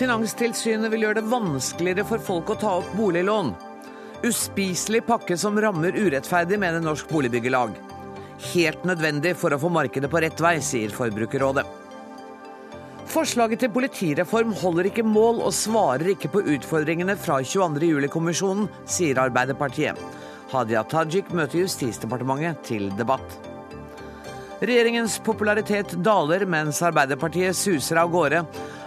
Finanstilsynet vil gjøre det vanskeligere for folk å ta opp boliglån. Uspiselig pakke som rammer urettferdig, mener Norsk Boligbyggelag. Helt nødvendig for å få markedet på rett vei, sier Forbrukerrådet. Forslaget til politireform holder ikke mål og svarer ikke på utfordringene fra 22.07-kommisjonen, sier Arbeiderpartiet. Hadia Tajik møter Justisdepartementet til debatt. Regjeringens popularitet daler mens Arbeiderpartiet suser av gårde.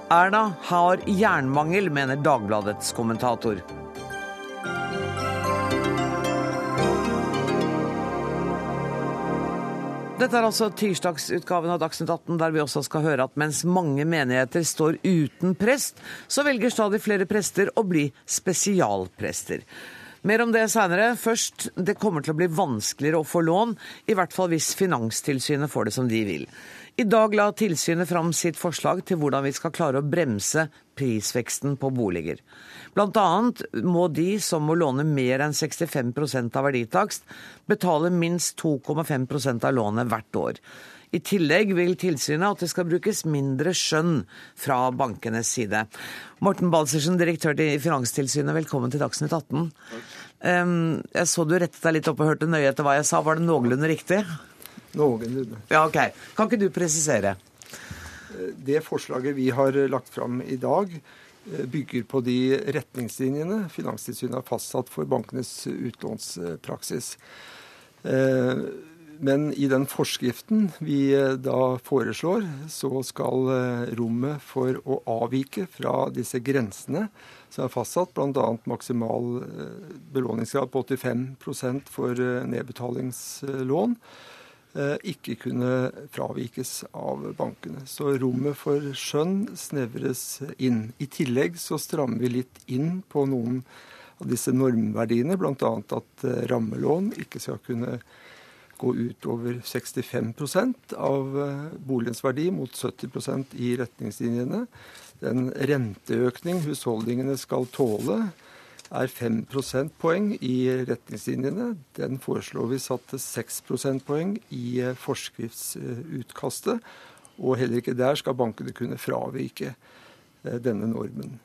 Erna har jernmangel, mener Dagbladets kommentator. Dette er altså tirsdagsutgaven av Dagsnytt 18, der vi også skal høre at mens mange menigheter står uten prest, så velger stadig flere prester å bli spesialprester. Mer om det seinere. Først, det kommer til å bli vanskeligere å få lån, i hvert fall hvis Finanstilsynet får det som de vil. I dag la tilsynet fram sitt forslag til hvordan vi skal klare å bremse prisveksten på boliger. Annet må de som må låne mer enn 65% av verditakst, betale minst 2,5% av lånet hvert år. I tillegg vil tilsynet at det skal brukes mindre skjønn fra bankenes side. Morten Balsersen, direktør i Finanstilsynet, velkommen til Dagsnytt 18. Jeg så du rettet deg litt opp og hørte nøye etter hva jeg sa. Var det noenlunde riktig? Noenlunde. Ja, ok. Kan ikke du presisere? Det forslaget vi har lagt fram i dag, eh, bygger på de retningslinjene Finanstilsynet har fastsatt for bankenes utlånspraksis. Eh, men i den forskriften vi eh, da foreslår, så skal rommet for å avvike fra disse grensene som er fastsatt, bl.a. maksimal belåningsgrad på 85 for nedbetalingslån, ikke kunne fravikes av bankene. Så rommet for skjønn snevres inn. I tillegg så strammer vi litt inn på noen av disse normverdiene, bl.a. at eh, rammelån ikke skal kunne gå utover 65 av eh, boligens verdi mot 70% i retningslinjene. Den renteøkning husholdningene skal tåle, er 5 prosentpoeng i retningslinjene. Den foreslår vi satt til 6 prosentpoeng i eh, forskriftsutkastet. Og heller ikke der skal bankene kunne fravike eh, denne normen.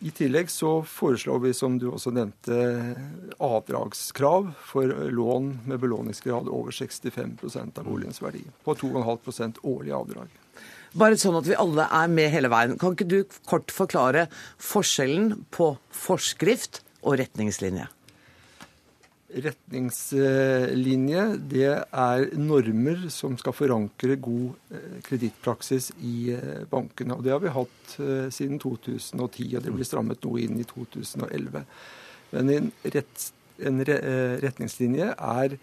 I tillegg så foreslår vi, som du også nevnte, avdragskrav for lån med belåningsgrad over 65 av boligens verdi. På 2,5% årlig avdrag. Bare sånn at vi alle er med hele veien. Kan ikke du kort forklare forskjellen på forskrift og retningslinje? Retningslinje det er normer som skal forankre god eh, kredittpraksis i eh, bankene. og Det har vi hatt eh, siden 2010, og det blir strammet noe inn i 2011. Men en, rett, en retningslinje er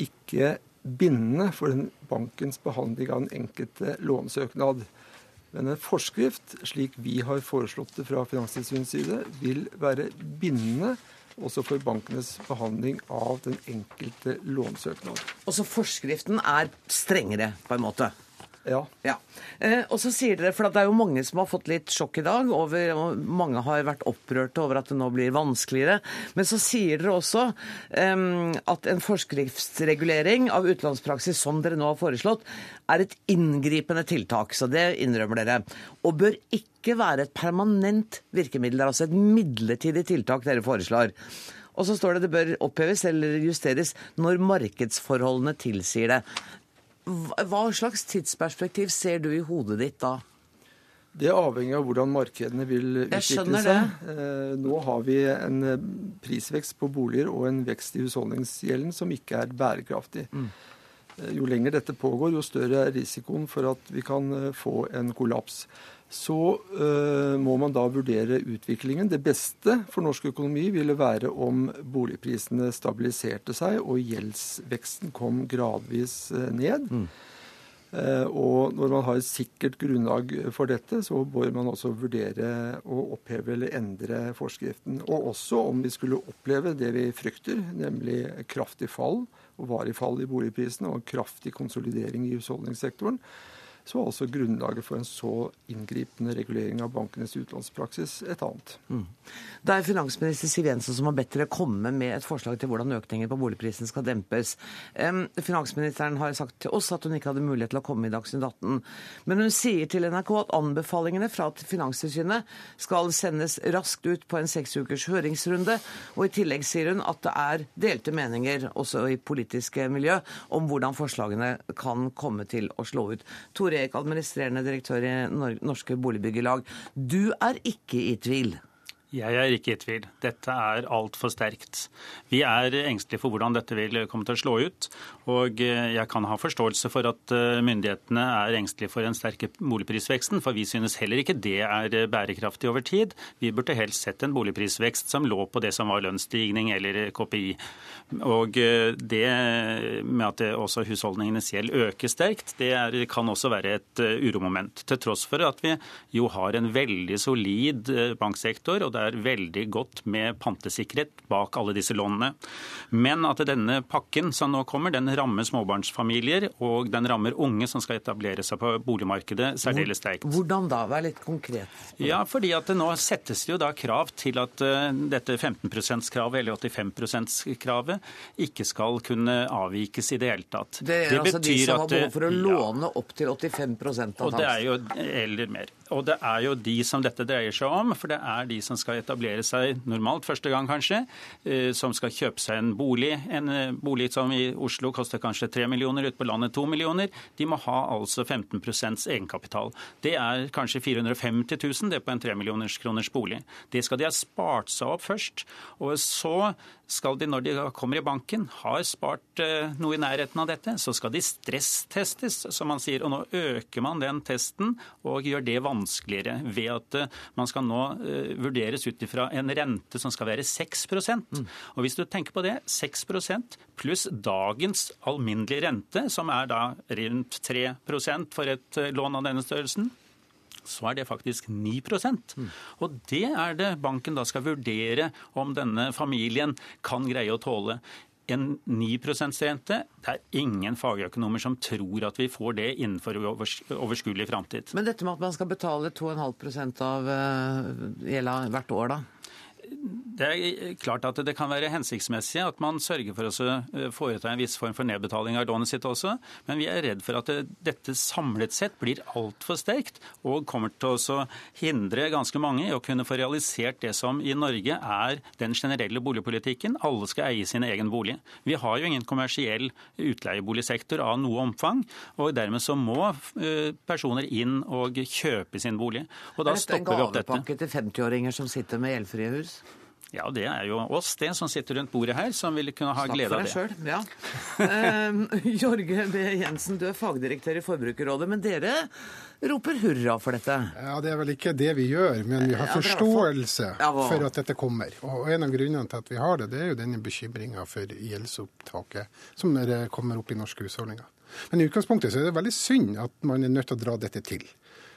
ikke bindende for den bankens behandling av den enkelte lånesøknad. Men en forskrift, slik vi har foreslått det fra Finanstilsynets side, vil være bindende også for bankenes behandling av den enkelte lånesøknad. Også forskriften er strengere, på en måte? Ja. ja. Eh, og så sier dere, for det er jo mange som har fått litt sjokk i dag, over, og mange har vært opprørte over at det nå blir vanskeligere. Men så sier dere også eh, at en forskriftsregulering av utenlandspraksis som dere nå har foreslått, er et inngripende tiltak. Så det innrømmer dere. Og bør ikke være et permanent virkemiddel. Det er altså et midlertidig tiltak dere foreslår. Og så står det det bør oppheves eller justeres når markedsforholdene tilsier det. Hva slags tidsperspektiv ser du i hodet ditt da? Det er avhengig av hvordan markedene vil utvikle seg. Eh, nå har vi en eh, prisvekst på boliger og en vekst i husholdningsgjelden som ikke er bærekraftig. Mm. Eh, jo lenger dette pågår, jo større er risikoen for at vi kan få en kollaps så uh, må man da vurdere utviklingen. Det beste for norsk økonomi ville være om boligprisene stabiliserte seg og gjeldsveksten kom gradvis uh, ned. Mm. Uh, og når man har et sikkert grunnlag for dette, så bør man også vurdere å oppheve eller endre forskriften. Og også om vi skulle oppleve det vi frykter, nemlig kraftig fall og varig fall i boligprisene og kraftig konsolidering i husholdningssektoren så er altså grunnlaget for en så inngripende regulering av bankenes utlånspraksis et annet. Mm. Det er finansminister Siv Jensen som har bedt dere komme med et forslag til hvordan økningen på boligprisen skal dempes. Finansministeren har sagt til oss at hun ikke hadde mulighet til å komme i Dagsnytt 18. Men hun sier til NRK at anbefalingene fra Finanstilsynet skal sendes raskt ut på en seks ukers høringsrunde. Og i tillegg sier hun at det er delte meninger også i politiske miljø om hvordan forslagene kan komme til å slå ut. Tore Eek, administrerende direktør i Norske Boligbyggelag. Du er ikke i tvil? Jeg er ikke i tvil. Dette er altfor sterkt. Vi er engstelige for hvordan dette vil komme til å slå ut. Og eh, jeg kan ha forståelse for at eh, myndighetene er engstelige for den sterke boligprisveksten, for vi synes heller ikke det er eh, bærekraftig over tid. Vi burde helst sett en boligprisvekst som lå på det som var lønnsstigning eller KPI. Og det med at også husholdningenes gjeld øker sterkt, det er, kan også være et uromoment. Til tross for at vi jo har en veldig solid banksektor. og det er veldig godt med pantesikkerhet bak alle disse lånene. Men at denne pakken som nå kommer, den rammer småbarnsfamilier, og den rammer unge som skal etablere seg på boligmarkedet særdeles sterkt. Hvordan da? Vær litt konkret. Ja, fordi at det nå settes det jo da krav til at uh, dette 15 %-kravet eller 85 %-kravet ikke skal kunne avvikes i det hele tatt. Det er det altså de som har behov for å ja, låne opp til 85 av og det er jo, Eller mer. Og det er jo de som dette dreier seg om, for det er de som skal etablere seg normalt første gang, kanskje, eh, som skal kjøpe seg en bolig. En eh, bolig som i Oslo koster kanskje 3 millioner, ute på landet 2 millioner. De må ha altså 15% egenkapital. Det er kanskje 450 000 det på en 3 millioners kroners bolig. Det skal de ha spart seg opp først. Og så skal de, når de kommer i banken, har spart eh, noe i nærheten av dette, så skal de stresstestes, som man sier. Og nå øker man den testen og gjør det vanskeligere ved at man skal nå vurderes vurderes ut ifra en rente som skal være 6 mm. Og Hvis du tenker på det, 6% pluss dagens alminnelige rente, som er da rundt 3 for et eh, lån av denne størrelsen, så er det faktisk 9 mm. Og det er det banken da skal vurdere om denne familien kan greie å tåle en 9% rente. Det er ingen fagøkonomer som tror at vi får det innenfor overskuelig framtid. Men dette med at man skal betale 2,5 av eh, gjelda hvert år, da? Det er klart at det kan være hensiktsmessig at man sørger for å eh, foreta en viss form for nedbetaling av lånet sitt også, men vi er redd for at dette samlet sett blir altfor sterkt og kommer til å hindre ganske mange i å kunne få realisert det som i Norge er den generelle boligpolitikken. Alle skal eie sin egen bolig. Vi har jo ingen kommersiell utleieboligsektor av noe omfang, og dermed så må eh, personer inn og kjøpe sin bolig. Og da stopper vi opp dette. Er dette en gavepakke til 50-åringer som sitter med gjeldfrie hus? Ja, det er jo oss, det, som sitter rundt bordet her, som vil kunne ha glede av det. Snakk for deg sjøl, ja. uh, Jorge B. Jensen, du er fagdirektør i Forbrukerrådet, men dere roper hurra for dette? Ja, Det er vel ikke det vi gjør, men vi har forståelse for at dette kommer. Og En av grunnene til at vi har det, det er jo denne bekymringa for gjeldsopptaket som kommer opp i norske husholdninger. Men i utgangspunktet så er det veldig synd at man er nødt til å dra dette til.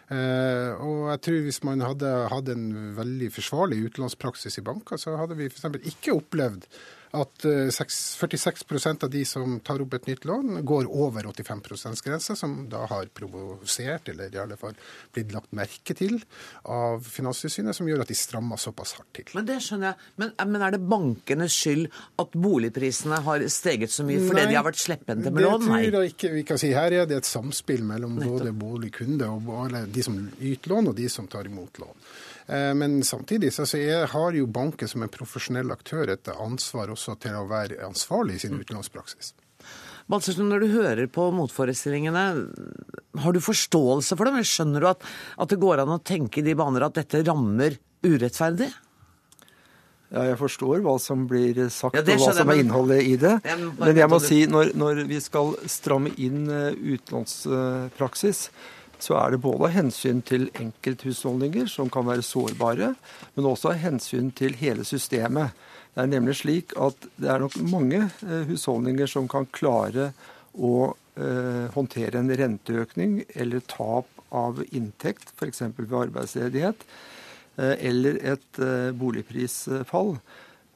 Uh, og jeg tror Hvis man hadde hatt en veldig forsvarlig utenlandspraksis i banker, så hadde vi f.eks. ikke opplevd at 46 eh, av de som tar opp et nytt lån, går over 85 %-grensa, som da har provosert, eller i alle fall blitt lagt merke til av Finanstilsynet, som gjør at de strammer såpass hardt til. Men det skjønner jeg. Men, men er det bankenes skyld at boligprisene har steget så mye fordi Nei, de har vært slepphendte med lån? Nei, det tror jeg ikke vi kan si. Her er det et samspill mellom Nettopp. både boligkunde og de som yter lån, og de som tar imot lån. Eh, men samtidig så har jo banken som en profesjonell aktør et ansvar også til å være ansvarlig i sin utenlandspraksis. Balsersen, når du hører på motforestillingene, har du forståelse for dem? Skjønner du at, at det går an å tenke i de baner at dette rammer urettferdig? Ja, jeg forstår hva som blir sagt ja, og hva som er innholdet i det. Men jeg må si, når, når vi skal stramme inn eh, utenlandspraksis, så er det både hensyn til enkelthusholdninger, som kan være sårbare, men også hensyn til hele systemet. Det er nemlig slik at det er nok mange eh, husholdninger som kan klare å eh, håndtere en renteøkning eller tap av inntekt, f.eks. ved arbeidsledighet, eh, eller et eh, boligprisfall.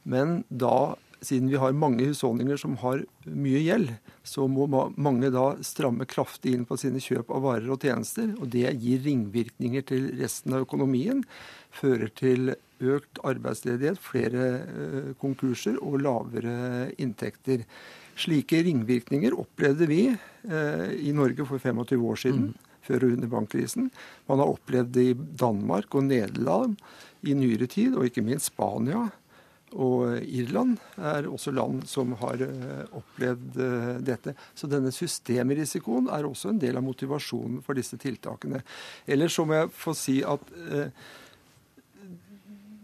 Men da siden vi har mange husholdninger som har mye gjeld, så må mange da stramme kraftig inn på sine kjøp av varer og tjenester. Og det gir ringvirkninger til resten av økonomien. Fører til økt arbeidsledighet, flere eh, konkurser og lavere inntekter. Slike ringvirkninger opplevde vi eh, i Norge for 25 år siden. Mm. Før og under bankkrisen. Man har opplevd det i Danmark og Nederland i nyere tid, og ikke minst Spania og Irland er også land som har eh, opplevd eh, dette. Så denne systemrisikoen er også en del av motivasjonen for disse tiltakene. Ellers så må jeg få si at eh,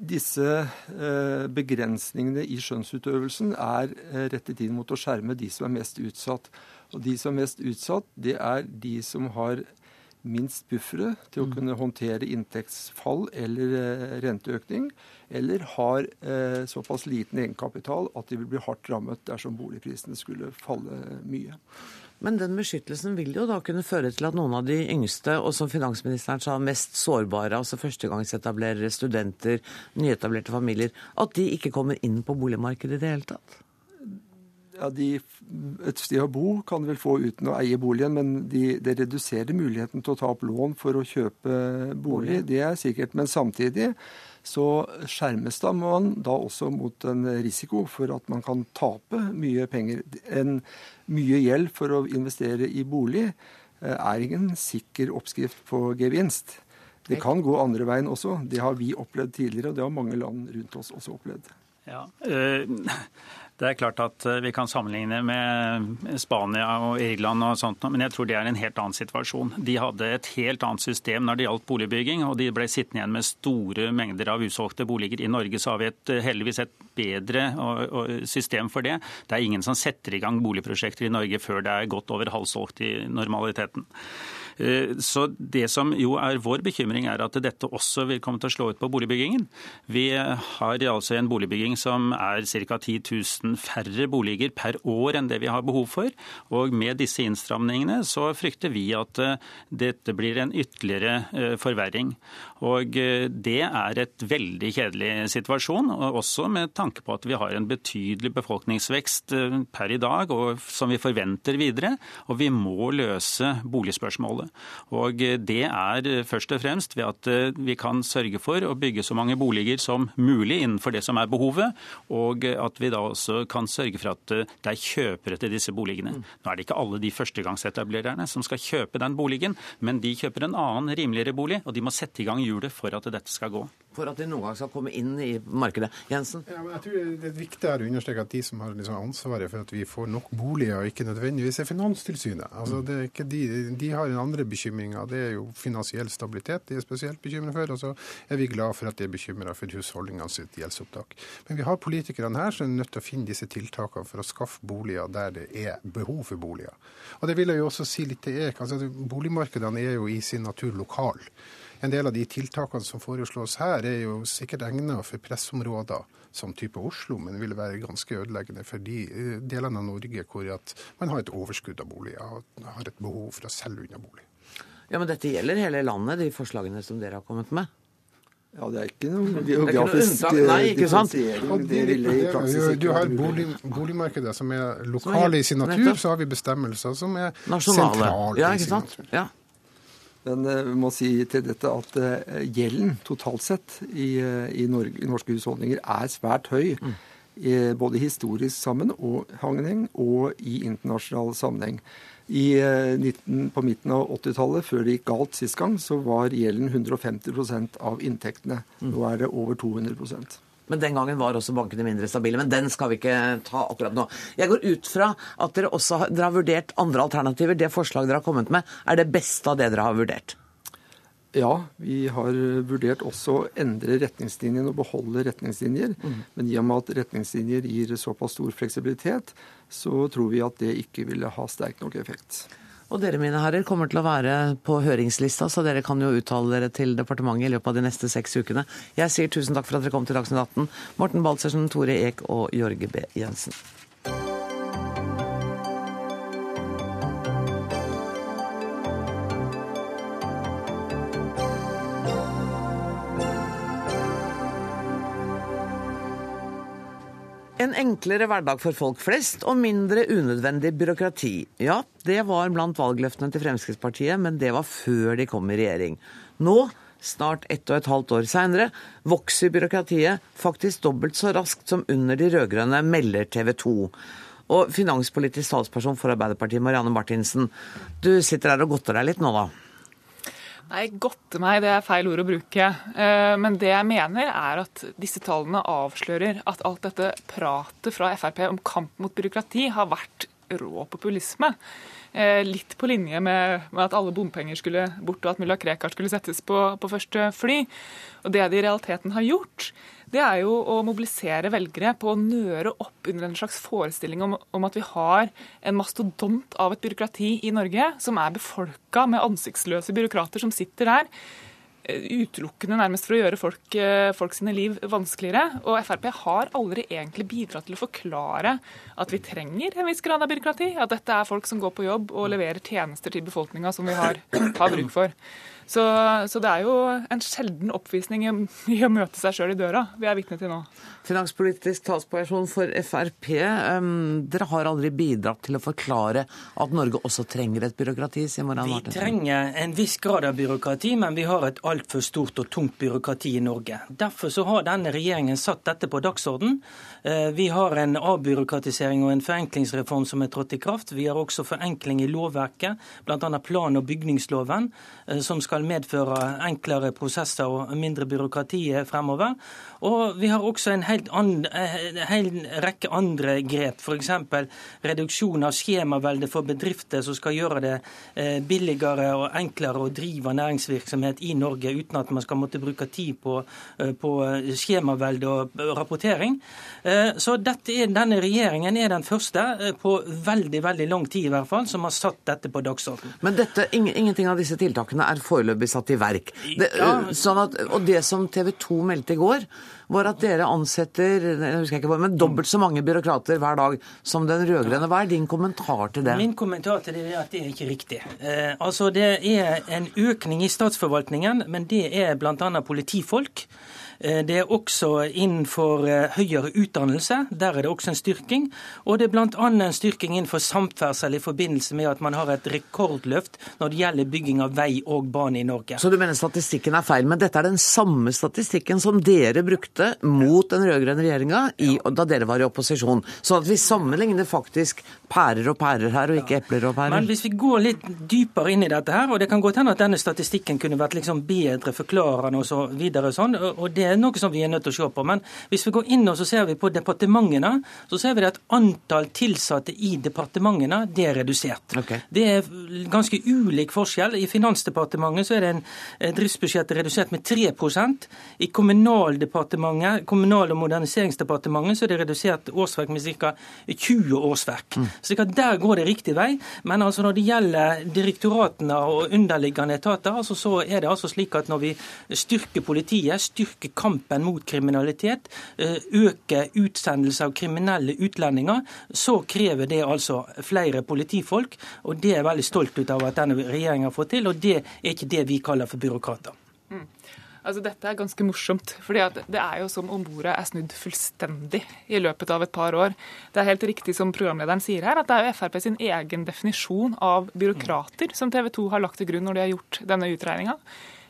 disse eh, begrensningene i skjønnsutøvelsen er eh, rettet inn mot å skjerme de som er mest utsatt. Og de som er mest utsatt, det er de som har minst buffere til å mm. kunne håndtere inntektsfall eller eh, renteøkning, eller har eh, såpass liten egenkapital at de vil bli hardt rammet dersom boligprisene skulle falle mye. Men den beskyttelsen vil jo da kunne føre til at noen av de yngste, og som finansministeren sa, mest sårbare, altså førstegangsetablerere, studenter, nyetablerte familier, at de ikke kommer inn på boligmarkedet i det hele tatt? Ja, de, Et sted å bo kan de vel få uten å eie boligen, men de, det reduserer muligheten til å ta opp lån for å kjøpe bolig. Det er sikkert. Men samtidig så skjermes da man da også mot en risiko for at man kan tape mye penger. En mye gjeld for å investere i bolig eh, er ingen sikker oppskrift på gevinst. Det kan gå andre veien også. Det har vi opplevd tidligere, og det har mange land rundt oss også opplevd. Ja, øh det er klart at eh, Vi kan sammenligne med Spania og Irland, og sånt, men jeg tror det er en helt annen situasjon. De hadde et helt annet system når det gjaldt boligbygging, og de ble sittende igjen med store mengder av usolgte boliger. I Norge så har vi et, eh, heldigvis et bedre system for det. Det er ingen som setter i gang boligprosjekter i Norge før det er godt over halvsolgt i normaliteten. Eh, så Det som jo er vår bekymring, er at dette også vil komme til å slå ut på boligbyggingen. Vi har altså en boligbygging som er ca. 10 000 færre boliger per år enn det vi har behov for. Og med disse innstramningene så frykter vi at eh, dette blir en ytterligere eh, forverring. Og det er et veldig kjedelig situasjon, og også med tanke på at vi har en betydelig befolkningsvekst per i dag, og som vi forventer videre. Og vi må løse boligspørsmålet. Og Det er først og fremst ved at eh, vi kan sørge for å bygge så mange boliger som mulig innenfor det som er behovet, og at vi da også kan sørge for at eh, det er kjøpere til disse boligene. Nå er det ikke alle de førstegangsetablererne som skal kjøpe den boligen, men de kjøper en annen rimeligere bolig, og de må sette i gang hjulet for at dette skal gå for at de noen gang skal komme inn i markedet. Jensen? Ja, men jeg tror Det er viktig å understreke at de som har liksom ansvaret for at vi får nok boliger, ikke nødvendigvis er Finanstilsynet. Altså, det er ikke de, de har en andre bekymringer. Det er jo finansiell stabilitet de er spesielt bekymret for. Og så er vi glad for at de er bekymra for husholdningene sitt gjeldsopptak. Men vi har politikerne her som er nødt til å finne disse tiltakene for å skaffe boliger der det er behov for boliger. Og det vil jeg jo også si litt til Ek. Altså, boligmarkedene er jo i sin natur lokal. En del av de tiltakene som foreslås her, er jo sikkert egnet for pressområder som type Oslo, men vil være ganske ødeleggende for de eh, delene av Norge hvor man har et overskudd av boliger og har et behov for å selge unna bolig. Ja, Men dette gjelder hele landet, de forslagene som dere har kommet med? Ja, det er ikke noe geografisk Nei, ikke sant? Du har bolig, boligmarkedet som er lokale i sin natur, så har vi bestemmelser som er sentrale ja, ikke sant? Ja. Men eh, vi må si til dette at eh, gjelden totalt sett i, eh, i, Norge, i norske husholdninger er svært høy. Mm. Både historisk sammenheng og i internasjonal sammenheng. I, 19, på midten av 80-tallet, før det gikk galt sist gang, så var gjelden 150 av inntektene. Mm. Nå er det over 200 men den gangen var også bankene mindre stabile. Men den skal vi ikke ta akkurat nå. Jeg går ut fra at dere også har, dere har vurdert andre alternativer. Det forslaget dere har kommet med, er det beste av det dere har vurdert? Ja, vi har vurdert også å endre retningslinjene og beholde retningslinjer. Mm. Men i og med at retningslinjer gir såpass stor fleksibilitet, så tror vi at det ikke ville ha sterk nok effekt. Og dere mine herrer kommer til å være på høringslista, så dere kan jo uttale dere til departementet i løpet av de neste seks ukene. Jeg sier tusen takk for at dere kom til Dagsnytt 18. Morten Baltzersen, Tore Eek og Jorge B. Jensen. En enklere hverdag for folk flest og mindre unødvendig byråkrati. Ja, det var blant valgløftene til Fremskrittspartiet, men det var før de kom i regjering. Nå, snart ett og et halvt år seinere, vokser byråkratiet faktisk dobbelt så raskt som under de rød-grønne, melder TV 2. Og finanspolitisk talsperson for Arbeiderpartiet, Marianne Martinsen, du sitter her og godter deg litt nå, da? Nei, godte meg, det er feil ord å bruke. Eh, men det jeg mener, er at disse tallene avslører at alt dette pratet fra Frp om kamp mot byråkrati har vært rå populisme. Eh, litt på linje med, at alle bompenger skulle bort, og at mulla Krekar skulle settes på, på første fly. Og det de i realiteten har gjort, det er jo å mobilisere velgere på å nøre opp under en slags forestilling om, om at vi har en mastodont av et byråkrati i Norge som er befolka med ansiktsløse byråkrater som sitter der utelukkende nærmest for å gjøre folk, eh, folk, sine liv vanskeligere. Og Frp har aldri egentlig bidratt til å forklare at vi trenger en viss grad av byråkrati. At dette er folk som går på jobb og leverer tjenester til befolkninga som vi har, har bruk for. Så, så, det er jo en sjelden oppvisning i, å møte seg sjøl i døra vi er vitne til nå. Finanspolitisk talsperson for Frp. Um, dere har aldri bidratt til å forklare at Norge også trenger et byråkrati? sier Marianne Martinsen. Vi trenger en viss grad av byråkrati, men vi har et altfor stort og tungt byråkrati i Norge. Derfor så har denne regjeringen satt dette på dagsorden. Eh, vi har en avbyråkratisering og en forenklingsreform som er trådt i kraft. Vi har også forenkling i lovverket, bl.a. plan- og bygningsloven, eh, som skal skal medføre enklere prosesser og mindre byråkrati fremover. Og vi har også en eh, hel rekke andre grep, f.eks. reduksjon av skjemavelde for bedrifter som skal gjøre det eh, billigere og enklere å drive næringsvirksomhet i Norge uten at man skal måtte bruke tid på, eh, på skjemavelde og rapportering. Så dette denne regjeringen er den første på veldig veldig lang tid i hvert fall, som har satt dette på dagsordenen. Men dette, ingenting av disse tiltakene er foreløpig satt i verk. Det, sånn at, og det som TV 2 meldte i går, var at dere ansetter jeg husker ikke, men dobbelt så mange byråkrater hver dag som den rød-grønne. Hva er din kommentar til det? Min kommentar til det er at det er ikke riktig. Eh, altså Det er en økning i statsforvaltningen, men det er bl.a. politifolk. Eh, det er også innenfor eh, høyere utdannelse. Der er det også en styrking. Og det er bl.a. en styrking innenfor samferdsel i forbindelse med at man har et rekordløft når det gjelder bygging av vei og bane i Norge. Så du mener statistikken er feil, men dette er den samme statistikken som dere brukte mot den rød-grønne regjeringa da dere var i opposisjon. Så at vi sammenligner faktisk pærer og pærer her, og ikke epler og pærer. Men hvis vi går litt dypere inn i dette her, og det kan godt hende at denne statistikken kunne vært liksom bedre forklarende og så videre sånn, og det noe som vi er nødt til å se på. Men hvis vi går inn og så ser vi på departementene, så ser vi at antall tilsatte i departementene det er redusert. Okay. Det er ganske ulik forskjell. I Finansdepartementet så er det en driftsbudsjett redusert med 3% I Kommunaldepartementet, Kommunal- og moderniseringsdepartementet så er det redusert årsverk med ca. 20 årsverk. Mm. Så der går det riktig vei. Men altså når det gjelder direktoratene og underliggende etater, altså så er det altså slik at når vi styrker politiet, styrker kampen mot kriminalitet, øke øker utsendelse av kriminelle utlendinger, så krever det altså flere politifolk. Og det er jeg veldig stolt ut av at denne regjeringa får til, og det er ikke det vi kaller for byråkrater. Mm. Altså, dette er ganske morsomt. fordi Det er jo som om bordet er snudd fullstendig i løpet av et par år. Det er helt riktig som programlederen sier her, at det er jo Frp sin egen definisjon av byråkrater som TV 2 har lagt til grunn når de har gjort denne utregninga.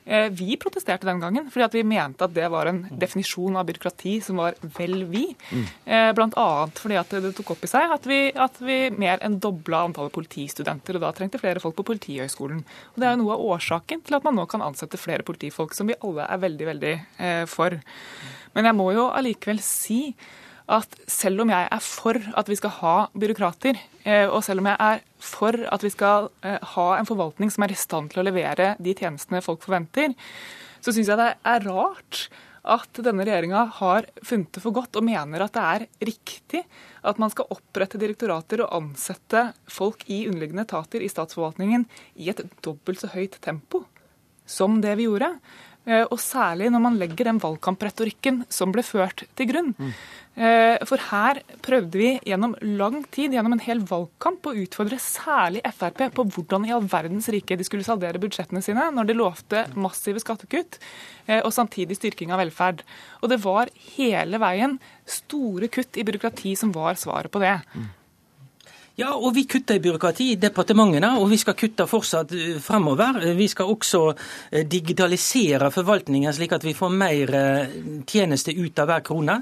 Eh, vi protesterte den gangen fordi at vi mente at det var en definisjon av byråkrati som var vel vi. Blant Bl.a. fordi at det tok opp i seg at vi, at vi mer enn dobla antallet politistudenter, og da trengte flere folk på Politihøgskolen. Og Det er jo noe av årsaken til at man nå kan ansette flere politifolk, som vi alle er veldig, veldig eh, for. Men jeg må jo allikevel si at selv om jeg er for at vi skal ha byråkrater, eh, og selv om jeg er for at vi skal eh, ha en forvaltning som er i stand til å levere de tjenestene folk forventer, så syns jeg det er rart at denne regjeringa har funnet det for godt og mener at det er riktig at man skal opprette direktorater og ansette folk i underliggende etater i statsforvaltningen i et dobbelt så høyt tempo som det vi gjorde. Og særlig når man legger den valgkampretorikken som ble ført til grunn. Mm. For her prøvde vi gjennom lang tid, gjennom en hel valgkamp, å utfordre særlig Frp på hvordan i all verdens rike de skulle saldere budsjettene sine når de lovte massive skattekutt og samtidig styrking av velferd. Og det var hele veien store kutt i byråkrati som var svaret på det. Mm. Ja, og vi kutter i byråkrati i departementene, og vi skal kutte fortsatt eh, fremover. Vi skal også eh, digitalisere forvaltningen, slik at vi får mer eh, tjeneste ut av hver krone.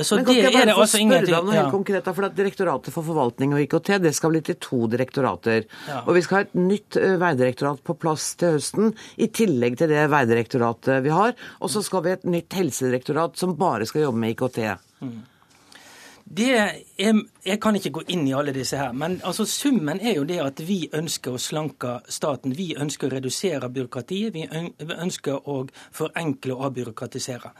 Så Men kan det ikke jeg bare få altså spørre deg om noe helt konkret, for at Direktoratet for forvaltning og IKT det skal bli til to direktorater. Ja. Og vi skal ha et nytt veidirektorat på plass til høsten, i tillegg til det veidirektoratet vi har. Og så skal vi ha et nytt helsedirektorat som bare skal jobbe med IKT. Mm. Det er jeg kan ikke gå inn i alle disse her, men altså summen er jo det at vi ønsker å slanke staten. Vi ønsker å redusere byråkratiet. Vi ønsker å forenkle og avbyråkratisere.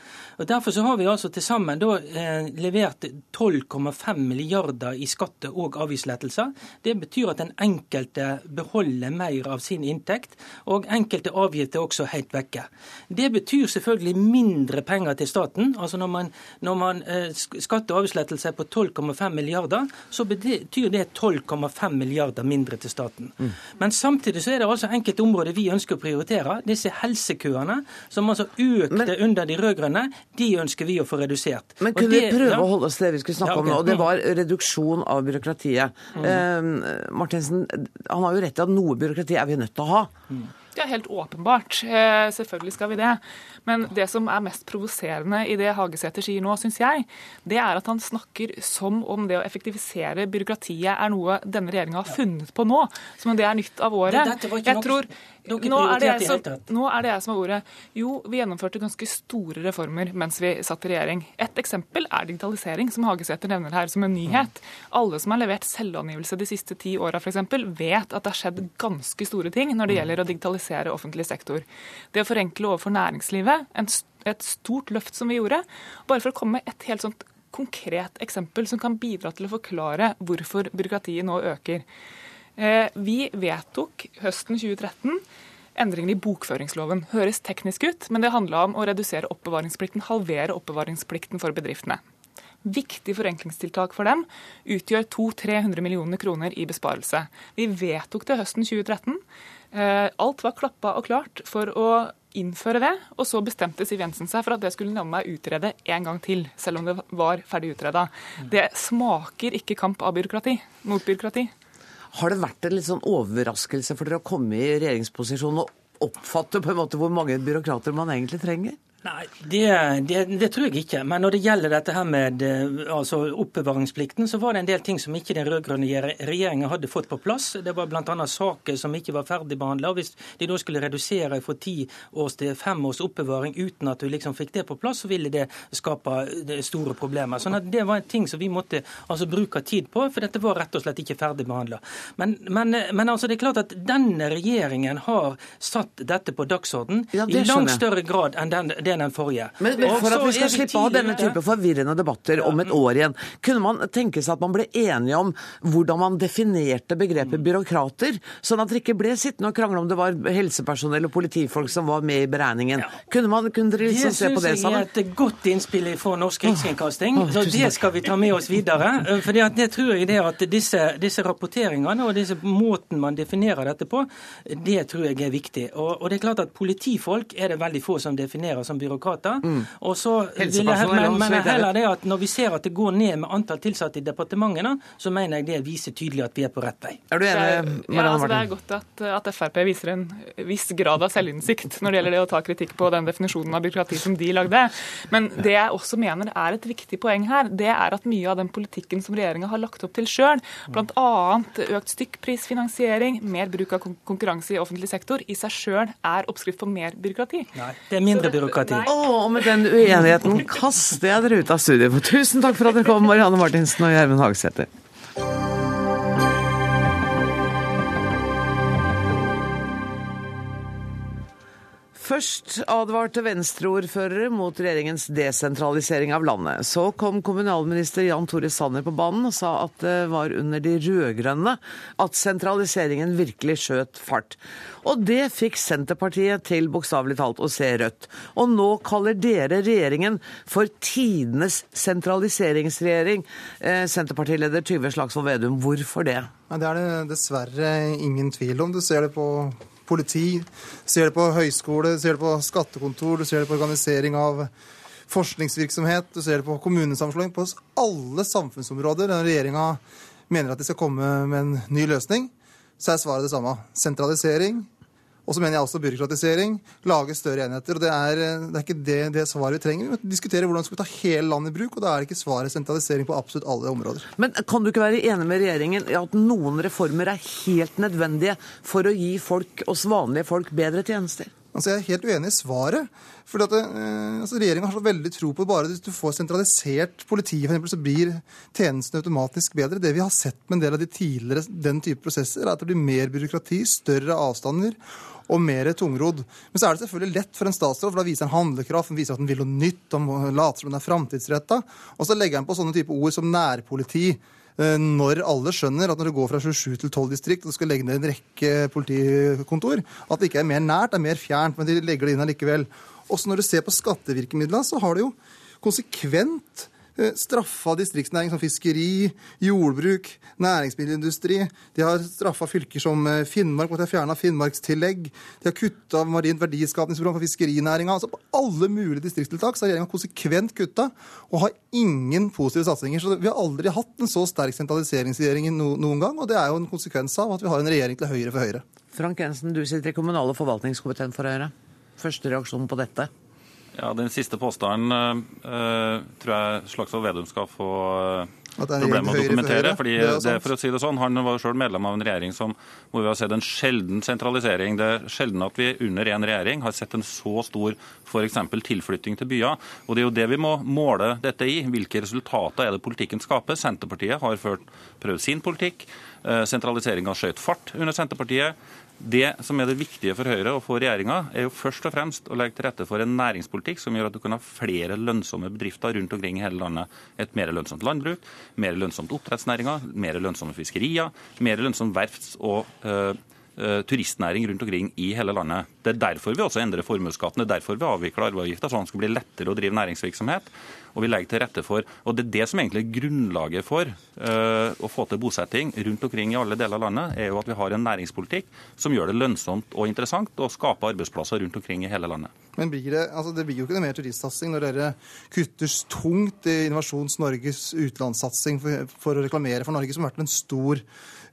Og Derfor så har vi altså til sammen da eh, levert 12,5 milliarder i skatte- og avgiftslettelser. Det betyr at den enkelte beholder mer av sin inntekt, og enkelte avgifter er også helt vekke. Det betyr selvfølgelig mindre penger til staten. Altså når man, når man eh, skatte- og avgiftslettelser på 12,5 milliarder milliarder, så betyr det 12,5 milliarder mindre til staten. Mm. Men samtidig så er det altså enkelte områder vi ønsker å prioritere. Disse helsekøene, som altså økte men, under de rød-grønne, de ønsker vi å få redusert. Men kunne det, vi prøve ja. å holde oss til det vi skulle snakke ja, okay. om nå? og Det var reduksjon av byråkratiet. Mm. Eh, Martinsen, han har jo rett i at noe byråkrati er vi nødt til å ha. Mm. Ja, helt åpenbart. Eh, selvfølgelig skal vi det. Men det som er mest provoserende i det Hagesæter sier nå, syns jeg, det er at han snakker som om det å effektivisere byråkratiet er noe denne regjeringa har funnet på nå. Som om det er nytt av året. Jeg tror nå er, det jeg som, nå er det jeg som har ordet. Jo, vi gjennomførte ganske store reformer mens vi satt i regjering. Et eksempel er digitalisering, som Hagesæter nevner her som en nyhet. Alle som har levert selvangivelse de siste ti åra f.eks., vet at det har skjedd ganske store ting når det gjelder å digitalisere offentlig sektor. Det å forenkle overfor næringslivet, et stort løft som vi gjorde. Bare for å komme med et helt sånt konkret eksempel som kan bidra til å forklare hvorfor byråkratiet nå øker. Eh, vi vedtok høsten 2013 endringer i bokføringsloven. Høres teknisk ut, men det handla om å redusere oppbevaringsplikten, halvere oppbevaringsplikten for bedriftene. Viktig forenklingstiltak for dem utgjør 200-300 millioner kroner i besparelse. Vi vedtok det høsten 2013. Eh, alt var klappa og klart for å innføre det, og så bestemte Siv Jensen seg for at det skulle navne meg utrede en gang til, selv om det var ferdig utreda. Det smaker ikke kamp av byråkrati mot byråkrati. Har det vært en litt sånn overraskelse for dere å komme i regjeringsposisjon og oppfatte på en måte hvor mange byråkrater man egentlig trenger? Nei, det, det, det, tror jeg ikke. Men når det gjelder dette her med eh, altså oppbevaringsplikten, så var det en del ting som ikke den rød-grønne regjeringa hadde fått på plass. Det var bl.a. saker som ikke var ferdigbehandla. Hvis de da skulle redusere fra ti års til fem års oppbevaring uten at du liksom fikk det på plass, så ville det skape eh, store problemer. Sånn at Det var en ting som vi måtte altså bruke tid på, for dette var rett og slett ikke ferdigbehandla. Men, men, men altså det er klart at denne regjeringen har satt dette på dagsorden ja, i langt større grad enn den, det enn den forrige. Men, men For at vi skal slippe å ha denne type forvirrende debatter om et år igjen, kunne man tenke seg at man ble enige om hvordan man definerte begrepet mm. byråkrater, sånn at dere ikke ble sittende og krangle om det var helsepersonell og politifolk som var med i beregningen? Kunne, man, kunne dere liksom se på det sammen? Det syns jeg er et godt innspill fra Norsk Rikskringkasting. Oh, det skal vi ta med oss videre. For det tror jeg det at disse, disse rapporteringene og disse måten man definerer dette på, det tror jeg er viktig. Og, og det er klart at politifolk er det veldig få som definerer som byråkrater. Mm. Og så vil jeg, men, men heller det at Når vi ser at det går ned med antall tilsatte i departementene, så mener jeg det viser tydelig at vi er på rett vei. Er du enig, ja, altså Det er godt at, at, Frp viser en viss grad av selvinnsikt når det gjelder det å ta kritikk på den definisjonen av byråkrati som de lagde. Men det jeg også mener er et viktig poeng her, det er at mye av den politikken som regjeringa har lagt opp til sjøl, bl.a. økt stykkprisfinansiering, mer bruk av konkurranse i offentlig sektor, i seg sjøl er oppskrift på mer byråkrati. Nei, det er mindre byråkrati. Å, og med den uenigheten kaster jeg dere ut av studiet. Tusen takk for at dere kom, Marianne Martinsen og Gjermund Hagesæter. Først advarte venstreordførere mot regjeringens desentralisering av landet. Så kom kommunalminister Jan Tore Sanner på banen og sa at det var under de rød-grønne at sentraliseringen virkelig skjøt fart. Og det fikk Senterpartiet til bokstavelig talt å se rødt. Og nå kaller dere regjeringen for tidenes sentraliseringsregjering. Eh, Senterpartileder Tyve Slagsvold Vedum, hvorfor det? Det er det dessverre ingen tvil om. Du ser det på politi, ser det på høyskole, ser det på skattekontor, du ser det på organisering av forskningsvirksomhet, du ser det på kommunesammenslåing. På alle samfunnsområder der regjeringa mener at de skal komme med en ny løsning, så er svaret det samme. Sentralisering, og så mener jeg også byråkratisering. Lage større enheter. og Det er, det er ikke det, det, svaret vi trenger. Vi må diskutere hvordan vi skal ta hele landet i bruk, og da er det ikke svaret sentralisering på absolutt alle områder. Men kan du ikke være enig med regjeringen i at noen reformer er helt nødvendige for å gi folk, oss vanlige folk, bedre tjenester? Altså, jeg er helt uenig i svaret. Fordi at eh, altså, Regjeringa har så veldig tro på bare hvis du får sentralisert politiet, for eksempel, så blir tjenestene automatisk bedre. Det vi har sett med en del av de tidligere den type prosesser, er at det blir mer byråkrati, større avstander og mer tungrodd. Men så er det selvfølgelig lett for en statsråd, for da viser han handlekraft, han viser at han vil noe nytt, han later som han er framtidsretta. Og så legger han på sånne type ord som nærpoliti. Eh, når alle skjønner at når du går fra 27 til 12 distrikt og skal legge ned en rekke politikontor, at det ikke er mer nært, det er mer fjernt, men de legger det inn allikevel. Også når du ser på skattevirkemidlene, så har det jo konsekvent straffa distriktsnæring som fiskeri, jordbruk, næringsmiddelindustri. De har straffa fylker som eh, Finnmark måtte ha fjerna Finnmarkstillegg. De har kutta marint verdiskapingsprogram for fiskerinæringa. Altså på alle mulige distriktstiltak har regjeringa konsekvent kutta og har ingen positive satsinger. Så vi har aldri hatt en så sterk sentraliseringsregjering noen gang, og det er jo en konsekvens av at vi har en regjering til høyre for Høyre. Frank Jensen, du sitter i kommunal- og forvaltningskomiteen for Høyre. Første reaksjon på dette? Ja, Den siste påstanden uh, tror jeg Slagsvold Vedum skal få uh, problemer med å dokumentere. fordi det, det, for å si det sånn, Han var selv medlem av en regjering som hvor vi har sett en sjelden sentralisering. Det er sjelden at vi under en regjering har sett en så stor f.eks. tilflytting til byer. Og Det er jo det vi må måle dette i. Hvilke resultater er det politikken skaper? Senterpartiet har ført, prøvd sin politikk. Sentraliseringa skjøt fart under Senterpartiet. Det som er det viktige for Høyre og for regjeringa, er jo først og fremst å legge til rette for en næringspolitikk som gjør at du kan ha flere lønnsomme bedrifter rundt omkring i hele landet. Et mer lønnsomt landbruk, mer lønnsomt oppdrettsnæringer, mer lønnsomme fiskerier, mer lønnsomt verfts- og uh, turistnæring rundt omkring i hele landet. Det er derfor vi også endrer formuesskatten. Er derfor vi avvikler arveavgifta, sånn at det skal bli lettere å drive næringsvirksomhet og vi legger til rette for. Og Det er det som egentlig er grunnlaget for uh, å få til bosetting rundt omkring i alle deler av landet, er jo at vi har en næringspolitikk som gjør det lønnsomt og interessant å skape arbeidsplasser rundt omkring i hele landet. Men blir det, altså det blir jo ikke noe mer turistsatsing når dere kutter tungt i Innovasjons Norges utenlandssatsing for, for, å reklamere for Norge, som har vært en stor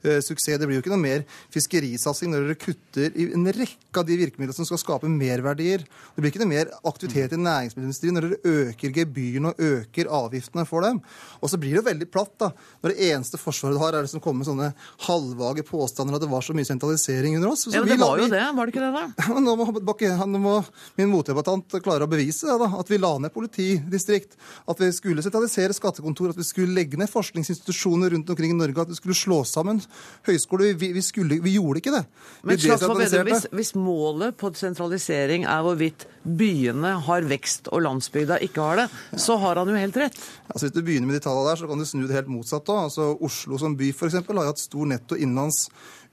suksess. Det blir jo ikke noe mer fiskerisatsing når dere kutter i en rekke av de virkemidlene som skal skape merverdier. Det blir ikke noe mer aktivitet i næringsmiddelindustrien når dere øker gebyrene og øker avgiftene for dem. Og så blir det jo veldig platt da, når det eneste forsvaret du har, er det som kommer med sånne halvvage påstander at det var så mye sentralisering under oss. Så ja, men Det var jo det, var det ikke det, da? Nå må, nå må min motdebattant klare å bevise det, da, at vi la ned politidistrikt, at vi skulle sentralisere skattekontor, at vi skulle legge ned forskningsinstitusjoner rundt omkring i Norge, at vi skulle slå sammen høyskoler. Vi, vi, skulle, vi gjorde ikke det. Men hvis, hvis målet på sentralisering er hvorvidt byene har vekst og landsbygda ikke har det, så har han jo helt rett. Altså, hvis du begynner med de tallene der, så kan du snu det helt motsatt òg. Altså, Oslo som by for eksempel, har jo hatt stor netto innenlands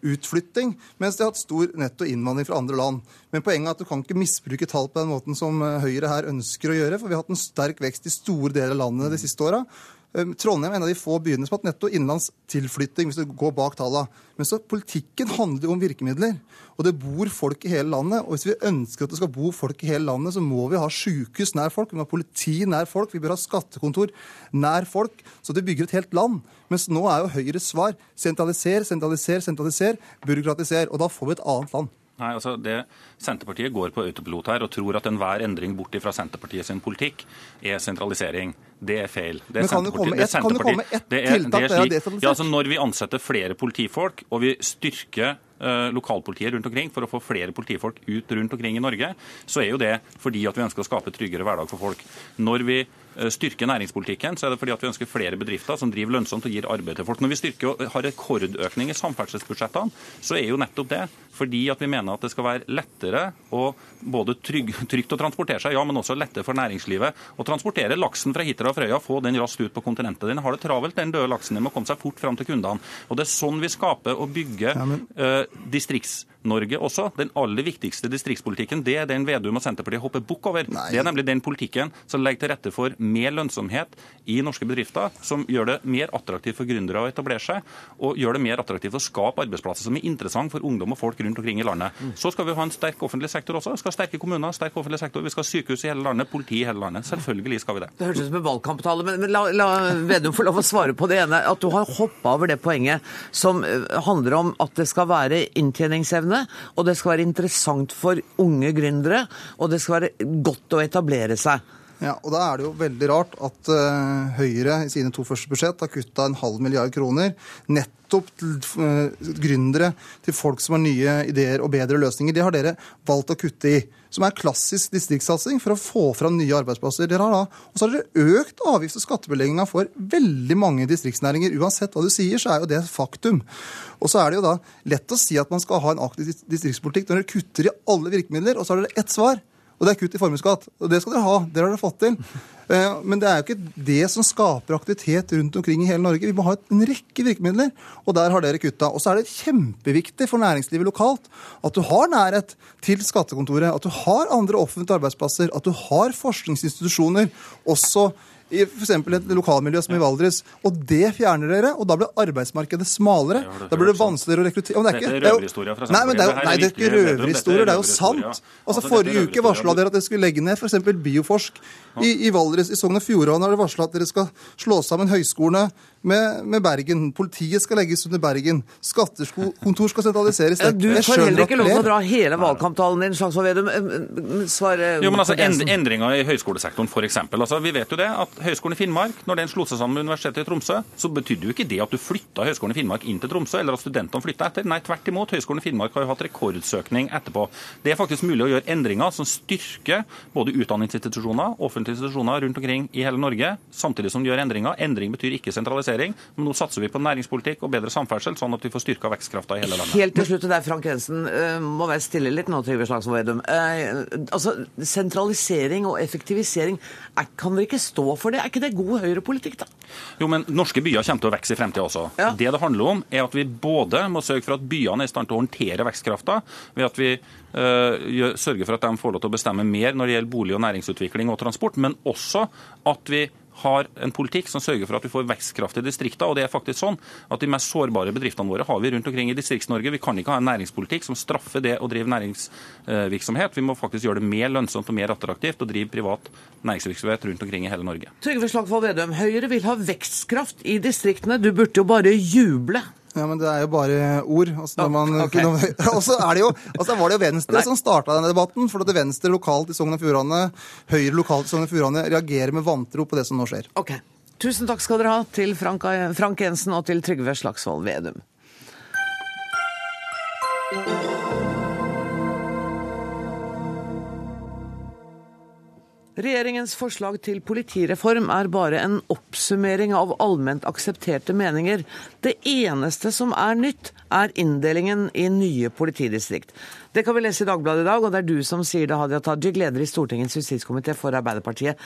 utflytting, mens de har hatt stor netto innvandring fra andre land. Men poenget er at du kan ikke misbruke tall på den måten som eh, Høyre her ønsker å gjøre. For vi har hatt en sterk vekst i store deler av landet de siste åra. Ehm, Trondheim er en av de få byene som har hatt netto innenlands tilflytting, hvis du går bak tallene. Men så politikken handler jo om virkemidler. Og det bor folk i hele landet. Og hvis vi ønsker at det skal bo folk i hele landet, så må vi ha sykehus nær folk, vi må ha politi nær folk, vi bør ha skattekontor nær folk. Så det bygger et helt land. Mens nå er jo Høyres svar sentraliser, sentraliser, sentraliser, byråkratiser. Og da får vi et annet land. Nei, altså det Senterpartiet går på autopilot her og tror at enhver endring bort fra Senterpartiet sin politikk er sentralisering. Det er feil. Det er Men kan det komme, et, kan der ett tiltak det er, det er ja, altså Når vi ansetter flere politifolk og vi styrker uh, lokalpolitiet rundt omkring for å få flere politifolk ut rundt omkring i Norge, så er jo det fordi at vi ønsker å skape tryggere hverdag for folk. Når vi styrker næringspolitikken, så er det fordi at vi ønsker flere bedrifter som driver lønnsomt og gir arbeid til folk. Når vi styrker har rekordøkning i samferdselsbudsjettene, så er jo nettopp det fordi at vi mener at det skal være lettere og både trygg, trygt å transportere seg, ja, men også lettere for næringslivet å transportere laksen fra Hitra og Frøya, få den raskt ut på kontinentet. Den har det travelt, den døde laksen. Den må komme seg fort fram til kundene. Og Det er sånn vi skaper og bygger ja, men... uh, distrikts Norge også. Den aller viktigste distriktspolitikken det er den Vedum og Senterpartiet hopper bukk over. Nei. Det er nemlig den politikken som legger til rette for mer lønnsomhet i norske bedrifter, som gjør det mer attraktivt for gründere å etablere seg, og gjør det mer attraktivt å skape arbeidsplasser som er interessant for ungdom og folk rundt omkring i landet. Mm. Så skal vi ha en sterk offentlig sektor også. Vi skal ha sterke kommuner, sterk offentlig sektor. Vi skal ha sykehus i hele landet, politi i hele landet. Selvfølgelig skal vi det. Det høres ut som en valgkamptale, men, men la, la Vedum få lov å svare på det ene. At du har hoppa over det poenget som eh, handler om at det skal være inntjeningsevne, og det skal være interessant for unge gründere, og det skal være godt å etablere seg. Ja, og Da er det jo veldig rart at uh, Høyre i sine to første budsjett har kutta en halv milliard kroner nettopp til uh, gründere, til folk som har nye ideer og bedre løsninger. Det har dere valgt å kutte i. Som er klassisk distriktssatsing for å få fram nye arbeidsplasser. Dere har da, og så har dere økt avgifts- og skattebelegginga for veldig mange distriktsnæringer. Uansett hva du sier, så er jo det et faktum. Og så er det jo da lett å si at man skal ha en aktiv distriktspolitikk når dere kutter i alle virkemidler, og så har dere ett svar. Og det er kutt i formuesskatt. Og det skal dere ha. Det har dere fått til. Eh, men det er jo ikke det som skaper aktivitet rundt omkring i hele Norge. Vi må ha en rekke virkemidler, og der har dere kutta. Og så er det kjempeviktig for næringslivet lokalt at du har nærhet til skattekontoret, at du har andre offentlige arbeidsplasser, at du har forskningsinstitusjoner også i f.eks. et lokalmiljø som i Valdres. Og det fjerner dere, og da blir arbeidsmarkedet smalere. Da blir det vanskeligere å rekruttere Det er røverhistorier fra Nei, det er, jo, nei, det er ikke røverhistorier, det er jo sant. Altså, Forrige uke varsla dere at dere skulle legge ned f.eks. Bioforsk i, i Valdres. I Sogn og Fjordane har dere varsla at dere skal slå sammen høyskolene med, med, Bergen. Politiet skal legges under Bergen. Skattekontor skal sentraliseres. Du får heller ikke lov til å dra hele valgkamptalen din. Slagsvold Vedum, Svar jo, men altså, Endringer i høyskolesektoren, f.eks. Altså, vi vet jo det at Høgskolen i Finnmark, når den slo seg sammen med Universitetet i Tromsø, så betydde jo ikke det at du flytta Høgskolen i Finnmark inn til Tromsø, eller at studentene flytta etter. Nei, tvert imot. Høgskolen i Finnmark har jo hatt rekordsøkning etterpå. Det er faktisk mulig å gjøre endringer som styrker både utdanningsinstitusjoner, offentlige institusjoner rundt omkring i hele Norge, samtidig som de gjør endringer. Endring betyr ikke sentralisering. Men nå satser vi på næringspolitikk og bedre samferdsel, sånn at vi får styrka vekstkrafta i hele landet. Helt til slutt deg, Frank Jensen. Uh, må være stille litt nå, Trygve Slagsvold Vedum. Uh, altså, sentralisering og effektivisering, er, kan dere ikke stå for det? Er ikke det god høyrepolitikk, da? Jo, men norske byer kommer til å vokse i fremtida også. Ja. Det det handler om, er at vi både må sørge for at byene er i stand til å håndtere vekstkrafta, ved at vi uh, sørger for at de får lov til å bestemme mer når det gjelder bolig- og næringsutvikling og transport, men også at vi har en politikk som sørger for at vi får vekstkraft i distriktene. Og det er faktisk sånn at de mest sårbare bedriftene våre har vi rundt omkring i Distrikts-Norge. Vi kan ikke ha en næringspolitikk som straffer det å drive næringsvirksomhet. Vi må faktisk gjøre det mer lønnsomt og mer attraktivt å drive privat næringsvirksomhet rundt omkring i hele Norge. Trygve Slagsvold Vedum, Høyre vil ha vekstkraft i distriktene. Du burde jo bare juble. Ja, men det er jo bare ord. Man, okay. og så er det jo, altså, var det jo Venstre Nei. som starta denne debatten. For at Venstre lokalt i Sogn og Fjordane, Høyre lokalt i Sogn og Fjordane reagerer med vantro på det som nå skjer. Ok. Tusen takk skal dere ha til Frank, Frank Jensen og til Trygve Slagsvold Vedum. Regjeringens forslag til politireform er bare en oppsummering av allment aksepterte meninger. Det eneste som er nytt, er inndelingen i nye politidistrikt. Det kan vi lese i Dagbladet i dag, og det er du som sier det, Hadia Tajik, leder i Stortingets justiskomité for Arbeiderpartiet.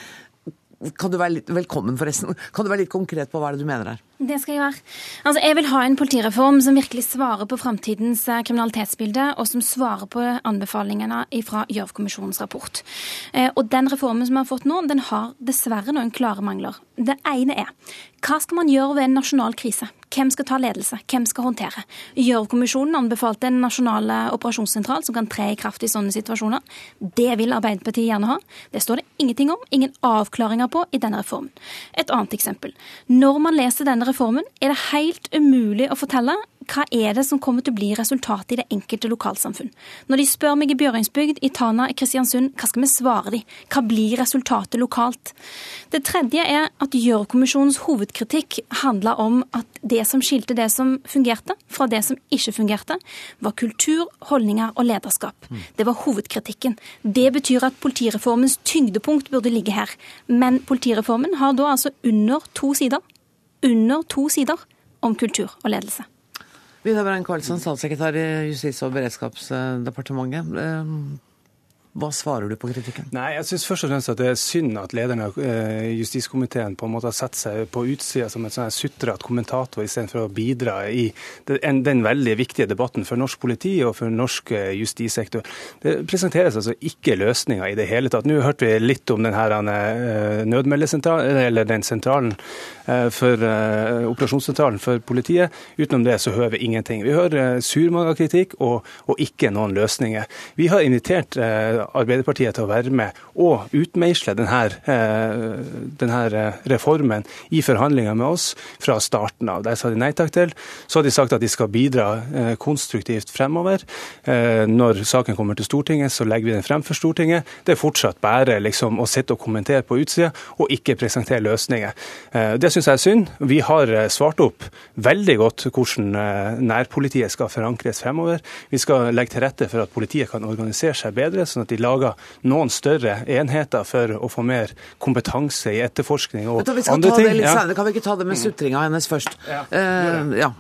Kan du være litt, velkommen, forresten. Kan du være litt konkret på hva det du mener her? Det skal jeg være. Altså, jeg vil ha en politireform som virkelig svarer på framtidens eh, kriminalitetsbilde, og som svarer på anbefalingene fra Gjørv-kommisjonens rapport. Eh, og den reformen som vi har fått nå, den har dessverre noen klare mangler. Det ene er hva skal man gjøre ved en nasjonal krise? Hvem skal ta ledelse? Hvem skal håndtere? Gjørv-kommisjonen anbefalte en nasjonal operasjonssentral som kan tre i kraft i sånne situasjoner. Det vil Arbeiderpartiet gjerne ha. Det står det ingenting om, ingen avklaringer på i denne reformen. Et annet eksempel. Når man leser denne reformen, er det helt umulig å fortelle hva er det som kommer til å bli resultatet i det enkelte lokalsamfunn. Når de spør meg i Bjøringsbygd, i Tana, i Kristiansund, hva skal vi svare de? Hva blir resultatet lokalt? Det tredje er at Gjørv-kommisjonens hovedkritikk handla om at det som skilte det som fungerte, fra det som ikke fungerte, var kultur, holdninger og lederskap. Det var hovedkritikken. Det betyr at politireformens tyngdepunkt burde ligge her. Men politireformen har da altså under to sider under to sider om kultur og ledelse. Vidar Brein Karlsson, statssekretær i Justis- og beredskapsdepartementet. Hva svarer du på kritikken? Nei, jeg synes først og fremst at Det er synd at lederen av eh, justiskomiteen på en måte har satt seg på utsida som en sånn sutrete kommentator istedenfor å bidra i den, den, veldig viktige debatten for norsk politi og for norsk eh, justissektor. Det presenteres altså ikke løsninger i det hele tatt. Nå hørte vi litt om den her eh, nødmeldesentralen, eller den sentralen for operasjonssentralen for politiet. Utenom det så hører vi ingenting. Vi hører surmaga kritikk og, og, ikke noen løsninger. Vi har invitert Arbeiderpartiet til å være med og utmeisle denne, eh, denne eh, reformen i forhandlinger med oss fra starten av. Det sa de nei takk til. Så har de sagt at de skal bidra eh, konstruktivt fremover. Når saken kommer til Stortinget, så legger vi den frem for Stortinget. Det er fortsatt bare liksom å sitte og kommentere på utsida, og ikke presentere løsninger. Det syns jeg er synd. Vi har svart opp veldig godt hvordan nærpolitiet skal forankres fremover. Vi skal legge til rette for at politiet kan organisere seg bedre, sånn at de lager noen større enheter for å få mer kompetanse i etterforskning og du, andre ting. Kan vi ikke ta det med sutringa hennes først? Ja, uh, ja.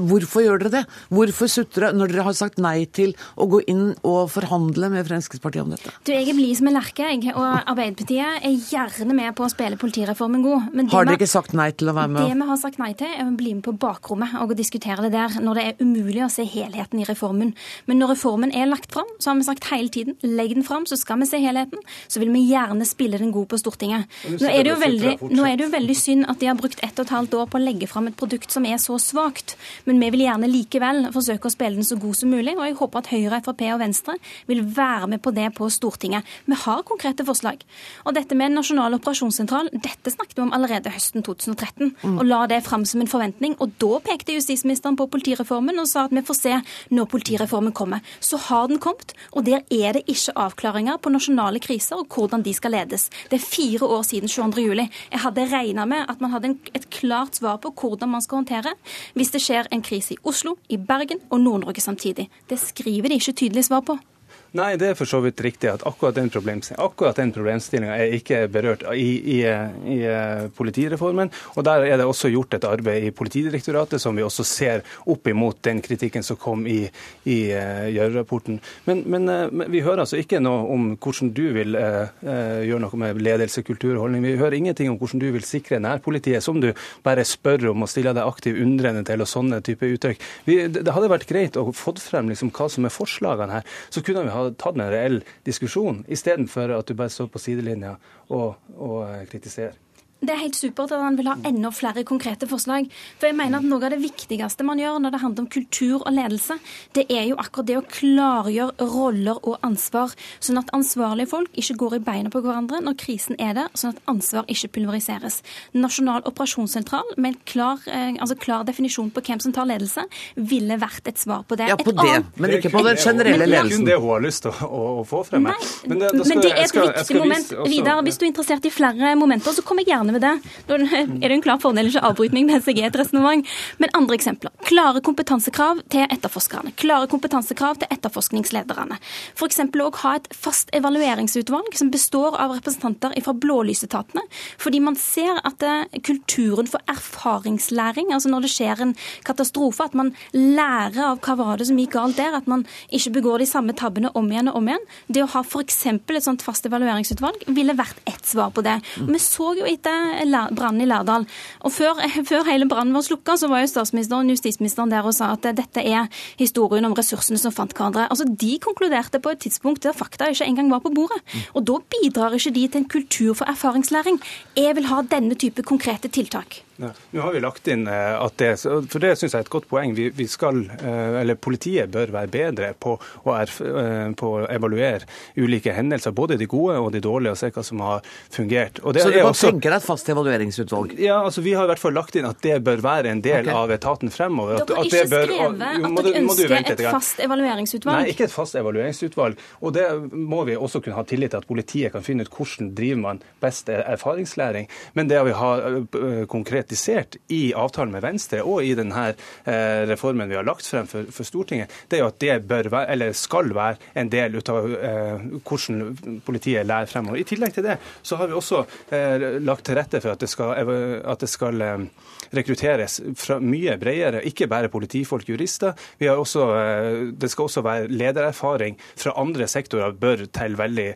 Hvorfor gjør dere det? Hvorfor sutre når dere har sagt nei til å gå inn og forhandle med Fremskrittspartiet om dette? Du, Jeg er blid som en lerke, jeg. Og Arbeiderpartiet er gjerne med på å spille politireformen god. har dere ikke sagt nei til å være med? Det vi har sagt nei til, er å bli med på bakrommet og å diskutere det der, når det er umulig å se helheten i reformen. Men når reformen er lagt fram, så har vi sagt hele tiden legg den fram, så skal vi se helheten. Så vil vi gjerne spille den god på Stortinget. Nå er, det jo veldig, nå er det jo veldig synd at de har brukt ett og et halvt år på å legge fram et produkt som er så svakt. Men vi vil gjerne likevel forsøke å spille den så god som mulig. Og jeg håper at Høyre, Frp og Venstre vil være med på det på Stortinget. Vi har konkrete forslag. Og dette med nasjonal operasjonssentral, dette snakket vi om allerede høsten 2013. Mm. Og la det fram som en forventning. Og da pekte justisministeren på politireformen og sa at vi får se når politireformen kommer. Så har den kommet, og der er det ikke avklaringer på nasjonale kriser og hvordan de skal ledes. Det er fire år siden 22.07. Jeg hadde regna med at man hadde et klart svar på hvordan man skal håndtere hvis det skjer en krise i Oslo, i Bergen og Nord-Norge samtidig. Det skriver de ikke tydelig svar på. Nei, det er for så vidt riktig at akkurat den problemstillinga er ikke berørt i, i, i, eh, politireformen. Og der er det også gjort et arbeid i Politidirektoratet som vi også ser opp imot den kritikken som kom i, i uh, Gjørv-rapporten. Men, men uh, vi hører altså ikke noe om hvordan du vil gjøre noe med ledelse, kultur og holdning. Vi hører ingenting om hvordan du vil sikre nærpolitiet, som du bare spør om og stiller deg aktivt undrende til, og sånne type uttrykk. Vi, det hadde vært greit å få frem liksom, hva som er forslagene her. Så kunne vi ha ha tatt en reell diskusjon, istedenfor at du bare står på sidelinja og, og eh, kritiserer. Det er helt supert at han vil ha enda flere konkrete forslag. For jeg mener at Noe av det viktigste man gjør når det handler om kultur og ledelse, det er jo akkurat det å klargjøre roller og ansvar, sånn at ansvarlige folk ikke går i beina på hverandre når krisen er der, sånn at ansvar ikke pulveriseres. Nasjonal operasjonssentral med en klar, eh, altså klar, definisjon på hvem som tar ledelse, ville vært et svar på det. Ja, på et det, annet... men ikke på den generelle ledelsen. Det er kun det hun har lyst til å, å, få frem her. Men, det, men det er et viktig moment. Vidar, hvis du er interessert i flere momenter, så kommer jeg gjerne med det. Da er det en klar fordel ikke avbryte meg mens jeg et resonnement. Men andre eksempler. Klare kompetansekrav til etterforskerne. Klare kompetansekrav til etterforskningslederne. F.eks. å ha et fast evalueringsutvalg som består av representanter fra blålysetatene. Fordi man ser at eh, kulturen for erfaringslæring, altså når det skjer en katastrofe, at man lærer av hva var det som gikk galt der, at man ikke begår de samme tabbene om igjen og om igjen. Det å ha f.eks. et sånt fast evalueringsutvalg ville vært ett svar på det. Vi så jo etter brannen i Lærdal. Og før, før hele brannen var slukka, så var jo statsministeren og justisministeren der og sa at dette er historien om ressursene som fant hverandre. Altså, De konkluderte på et tidspunkt der fakta ikke engang var på bordet. Og da bidrar ikke de til en kultur for erfaringslæring. Jeg vil ha denne type konkrete tiltak. Ja. Nå har vi lagt inn eh, at det, for det syns jeg er et godt poeng. Vi, vi, skal, eh, eller Politiet bør være bedre på å, er, eh, på å, evaluere ulike hendelser, både de gode og de dårlige, og se hva som har fungert. Det, Så du kan også, tenke deg et fast evalueringsutvalg? Ja, altså vi har i hvert fall lagt inn at det bør være en del okay. av etaten fremover. Dere har ikke bør, skrevet at dere ønsker et fast evalueringsutvalg? Nei, ikke et fast evalueringsutvalg. Og det må vi også kunne ha tillit til at politiet kan finne ut hvordan driver man best erfaringslæring. Men det vi har konkret konkretisert i avtalen med Venstre og i denne eh, reformen vi har lagt frem for, for, Stortinget, det er jo at det bør være, eller skal være en del av eh, hvordan politiet lærer fremover. I tillegg til det så har vi også eh, lagt til rette for at det skal, at det skal rekrutteres fra mye bredere, ikke bare politifolk, jurister. Også, det skal også være ledererfaring fra andre sektorer bør til veldig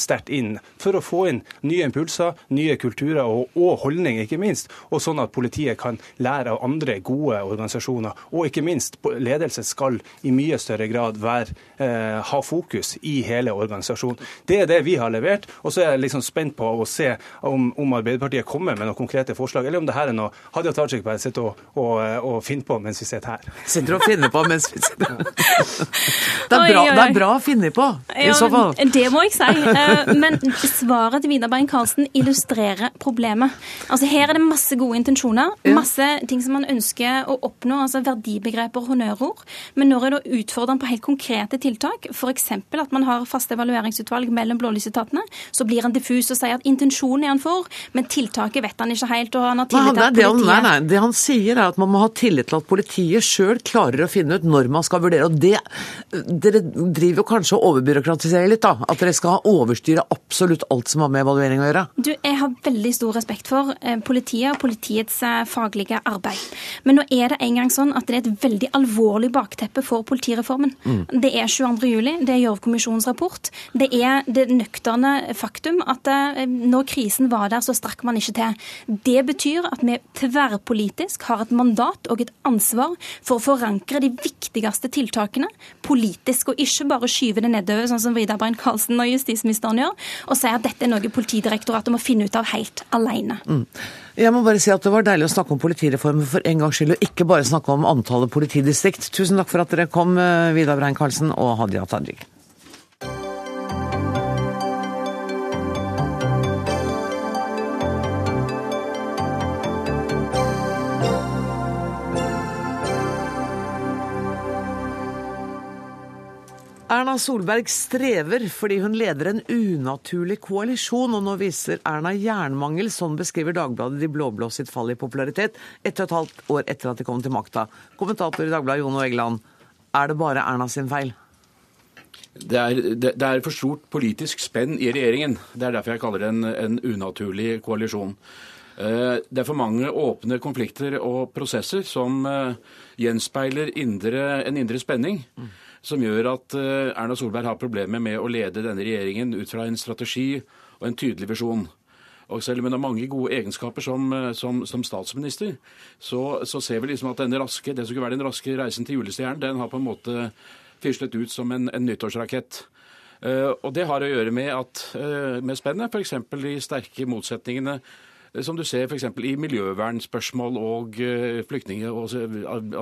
sterkt inn, for å få inn nye impulser, nye kulturer og, og holdninger, ikke minst. Og sånn at politiet kan lære av andre gode organisasjoner. Og ikke minst, ledelse skal i mye større grad være, eh, ha fokus i hele organisasjonen. Det er det vi har levert. Og så er jeg liksom spent på å se om, om Arbeiderpartiet kommer med noen konkrete forslag, eller om det her er noe Hadia Tajik bare sitter og, og, og, finner på mens vi sitter her. Sitter og finner på mens vi sitter her. Det er bra, det er bra å finne på, i så fall. Det må jeg si. Eh, men svaret til Vidar Bein Karlsen illustrerer problemet. Altså Her er det masse gode intensjoner, masse ting som man ønsker å oppnå, altså verdibegreper og honnørord. Men når er det utfordrende på helt konkrete tiltak, f.eks. at man har faste evalueringsutvalg mellom blålysetatene, så blir han diffus og sier at intensjonen er han for, men tiltaket vet han ikke helt. og han har tillit til at politiet... Nei, nei, det han sier er at man må ha tillit til at politiet sjøl klarer å finne ut når man skal vurdere. og det, Dere driver jo kanskje å overbyråkratisere litt, da? At dere skal overstyre absolutt alt som har med evaluering å gjøre? Du, Jeg har veldig stor respekt for eh, politiet og politiets eh, faglige arbeid. Men nå er det en gang sånn at det er et veldig alvorlig bakteppe for politireformen. Mm. Det er 22. juli, det er Gjørv-kommisjonens rapport. Det er det nøkterne faktum at eh, når krisen var der, så strakk man ikke til. Det betyr at vi tverrpolitisk har et mandat og et ansvar for å forankre de viktigste tiltakene politisk, og ikke bare skyve det nedover, sånn som Vidar Brein Karlsen og justisministeren gjør, og si at dette er noe Politidirektoratet må finne ut av helt alene. Mm. Jeg må bare si at Det var deilig å snakke om politireformen for en gangs skyld, og ikke bare snakke om antallet politidistrikt. Tusen takk for at dere kom, eh, Vidar Brein Karlsen og Hadia Tajik. Erna Solberg strever fordi hun leder en unaturlig koalisjon, og nå viser Erna jernmangel. Sånn beskriver Dagbladet de blå-blå sitt fall i popularitet ett og et halvt år etter at de kom til makta. Kommentator i Dagbladet Jon Egeland, er det bare Erna sin feil? Det er, det, det er, for stort politisk spenn i regjeringen. Det er derfor jeg kaller det en, en unaturlig koalisjon. Eh, det er for mange åpne konflikter og prosesser som eh, gjenspeiler indre, en indre spenning. Mm som gjør at eh, Erna Solberg har problemer med å lede denne regjeringen ut fra en strategi og en tydelig visjon. Og selv om hun har mange gode egenskaper som, eh, som, som statsminister, så, så, ser vi liksom at denne raske, det som skulle være den raske reisen til julestjernen, den har på en måte fislet ut som en, en nyttårsrakett. Uh, og det har å gjøre med, at, uh, med spennet, f.eks. de sterke motsetningene som du ser f.eks. i miljøvernspørsmål og eh, flyktning- og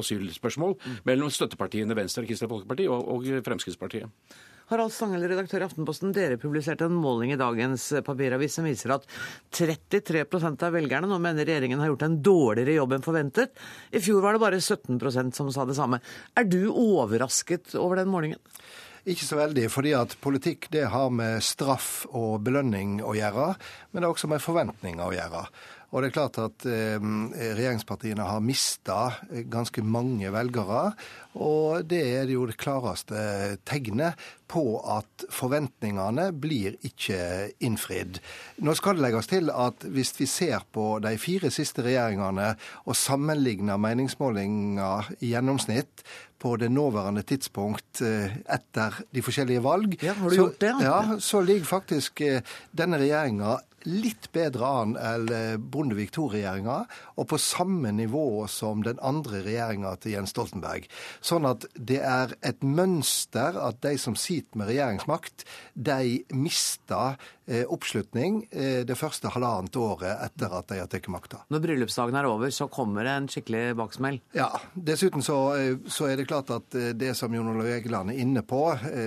asylspørsmål mellom støttepartiene Venstre Kristelig Folkeparti og, og Fremskrittspartiet. Harald Stangel, redaktør i Aftenposten. Dere publiserte en måling i dagens papiravis som viser at 33 av velgerne nå mener regjeringen har gjort en dårligere jobb enn forventet. I fjor var det bare 17% som sa det samme. Er du overrasket over den målingen? Ikke så veldig, fordi at politikk det har med straff og belønning å gjøre, men det har også med forventninger å gjøre. Og det er klart at eh, regjeringspartiene har mista ganske mange velgere. Og det er jo det klareste tegnet på at forventningene blir ikke innfridd. Nå skal det legges til at hvis vi ser på de fire siste regjeringene og sammenligner meningsmålinger i gjennomsnitt, på det nåværende tidspunkt eh, etter de forskjellige valg, ja, har du så, gjort det, ja? så ligger faktisk eh, denne regjeringa litt bedre an enn eh, Bondevik II-regjeringa, og på samme nivå som den andre regjeringa til Jens Stoltenberg. Sånn at det er et mønster at de som sitter med regjeringsmakt, de mister oppslutning det første halvannet året etter at de har tatt makta. Når bryllupsdagen er over, så kommer det en skikkelig baksmell? Ja. Dessuten så, så er det klart at det som Jon Olav Egeland er inne på,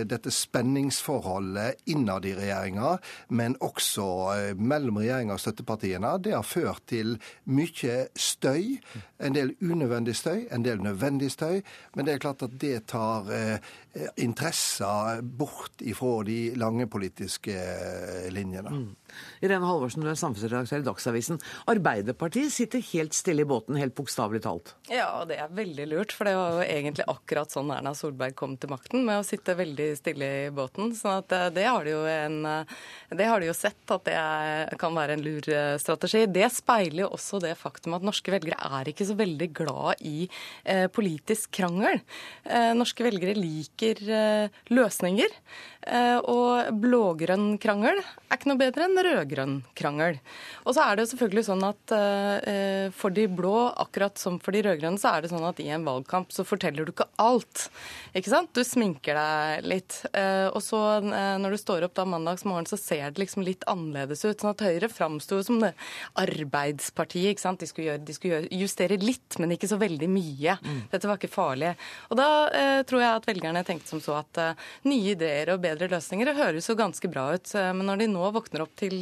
dette spenningsforholdet innad i regjeringa, men også mellom regjeringa og støttepartiene, det har ført til mye støy. En del unødvendig støy, en del nødvendig støy. Men det er klart at det tar eh, interesser bort ifra de lange politiske linjene. Mm. Irene Halvorsen, du er samfunnsredaktør i Dagsavisen. Arbeiderpartiet sitter helt stille i båten, helt bokstavelig talt. Ja, det er veldig lurt. For det var jo egentlig akkurat sånn Erna Solberg kom til makten, med å sitte veldig stille i båten. Så eh, det har de jo, en, eh, det har de jo sett at det er, kan være en lur eh, strategi. Det speiler jo også det faktum at norske velgere er ikke så veldig glad i eh, politisk krangel. Eh, norske velgere liker eh, løsninger. Og blågrønn krangel er ikke noe bedre enn rød-grønn krangel. Og så er det selvfølgelig sånn at uh, for de blå, akkurat som for de rød-grønne, så er det sånn at i en valgkamp så forteller du ikke alt. Ikke sant? Du sminker deg litt. Og så når du står opp da mandags morgen, så ser det liksom litt annerledes ut. Sånn at Høyre framsto som det arbeidspartiet. ikke sant? De skulle, gjøre, de skulle justere litt, men ikke så veldig mye. Mm. Dette var ikke farlig. Og da tror jeg at velgerne tenkte som så at nye ideer og bedre løsninger det høres jo ganske bra ut. men når de nå våkner opp til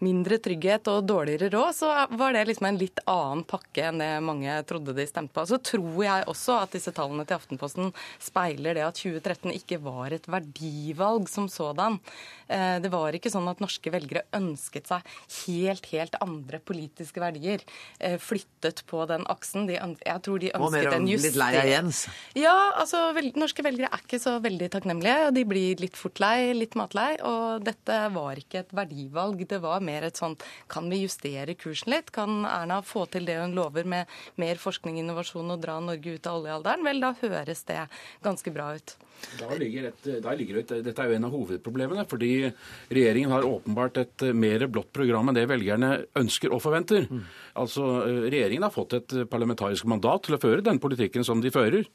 mindre trygghet og dårligere råd, så var det liksom en litt annen pakke enn det mange trodde de stemte på. Så tror jeg også at disse tallene til Aftenposten speiler det at 2013 ikke var et verdivalg som sådan. Eh, det var ikke sånn at norske velgere ønsket seg helt, helt andre politiske verdier eh, flyttet på den aksen. De, jeg tror de ønsket en justering. Litt lei av Jens? Ja, altså vel, norske velgere er ikke så veldig takknemlige. og De blir litt fort lei, litt matlei. Og dette var ikke et verdivalg. Det var mer et sånt Kan vi justere kursen litt? Kan Erna få til det hun lover med mer forskning, innovasjon og dra Norge ut av oljealderen? Vel, da høres det ganske bra ut. Da ligger, et, da ligger et, Dette er jo en av hovedproblemene. fordi regjeringen har åpenbart et mer blått program enn det velgerne ønsker og forventer. Mm. Altså, Regjeringen har fått et parlamentarisk mandat til å føre den politikken som de fører.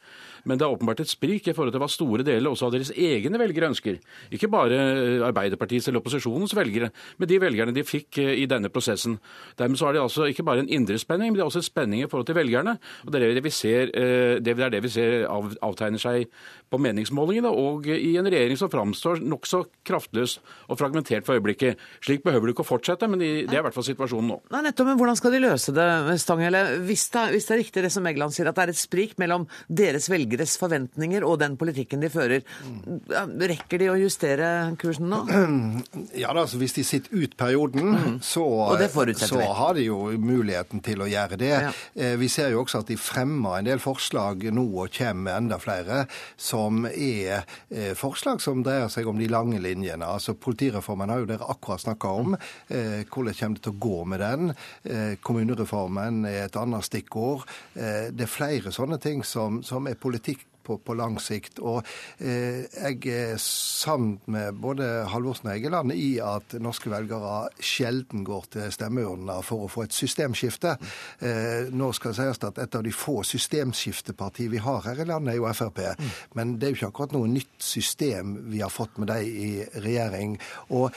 Men det er åpenbart et sprik i forhold til hva store deler også av deres egne velgere ønsker. Ikke bare Arbeiderpartiets eller opposisjonens velgere, men de velgerne de fikk i denne prosessen. Dermed så er det altså ikke bare en indre spenning, men det er også en spenning i forhold til velgerne. Og Det er det vi ser, det er det vi ser avtegner seg på meningsmålingene og i en regjering som framstår nokså kraftløs og fragmentert for øyeblikket. Slik behøver det ikke å fortsette, men det er i hvert fall situasjonen nå. Nei, nettopp, men Hvordan skal de løse det, Stanghelle? Hvis, hvis, det er riktig det som Egeland sier, at det er et sprik mellom deres velgeres forventninger og den politikken de fører, rekker de å justere kursen nå? Ja da, altså Hvis de sitter ut perioden, mm. så, så har de jo muligheten til å gjøre det. Ja. Eh, vi ser jo også at de fremmer en del forslag nå og kommer med enda flere, som er eh, forslag som dreier seg om de lange linjene. Altså Politireformen har jo dere akkurat snakka om. Eh, hvordan kommer det til å gå med den? Eh, kommunereformen er et annet stikkord. Det er flere sånne ting som, som er politikk på, på lang sikt. Og eh, jeg er sammen med både Halvorsen og Egeland i at norske velgere sjelden går til stemmeurnene for å få et systemskifte. Eh, nå skal det sies at et av de få systemskiftepartier vi har her i landet, er jo Frp. Men det er jo ikke akkurat noe nytt system vi har fått med dem i regjering. Og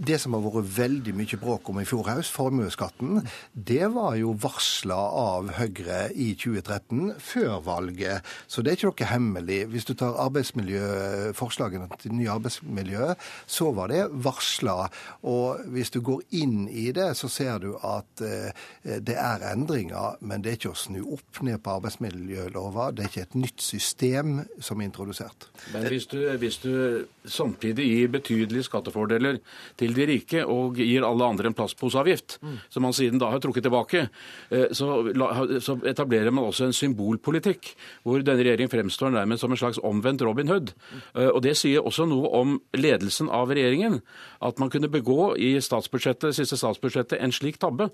det som har vært veldig mye bråk om i fjor høst, formuesskatten, det var jo varsla av Høyre i 2013, før valget. Så det er ikke noe hemmelig. Hvis du tar arbeidsmiljøforslagene til nye arbeidsmiljø, så var det varsla. Og hvis du går inn i det, så ser du at eh, det er endringer, men det er ikke å snu opp ned på arbeidsmiljølova. Det er ikke et nytt system som er introdusert. Men hvis du, hvis du samtidig gir betydelige skattefordeler til de rike og gir alle andre en plastposeavgift, mm. som man siden da har trukket tilbake, eh, så, så etablerer man også en symbolpolitikk hvor denne regjeringen fremstår fremstår nærmest som en slags omvendt Robin Hood. Eh, og Det sier også noe om ledelsen av regjeringen. At man kunne begå i statsbudsjettet, siste statsbudsjettet en slik tabbe.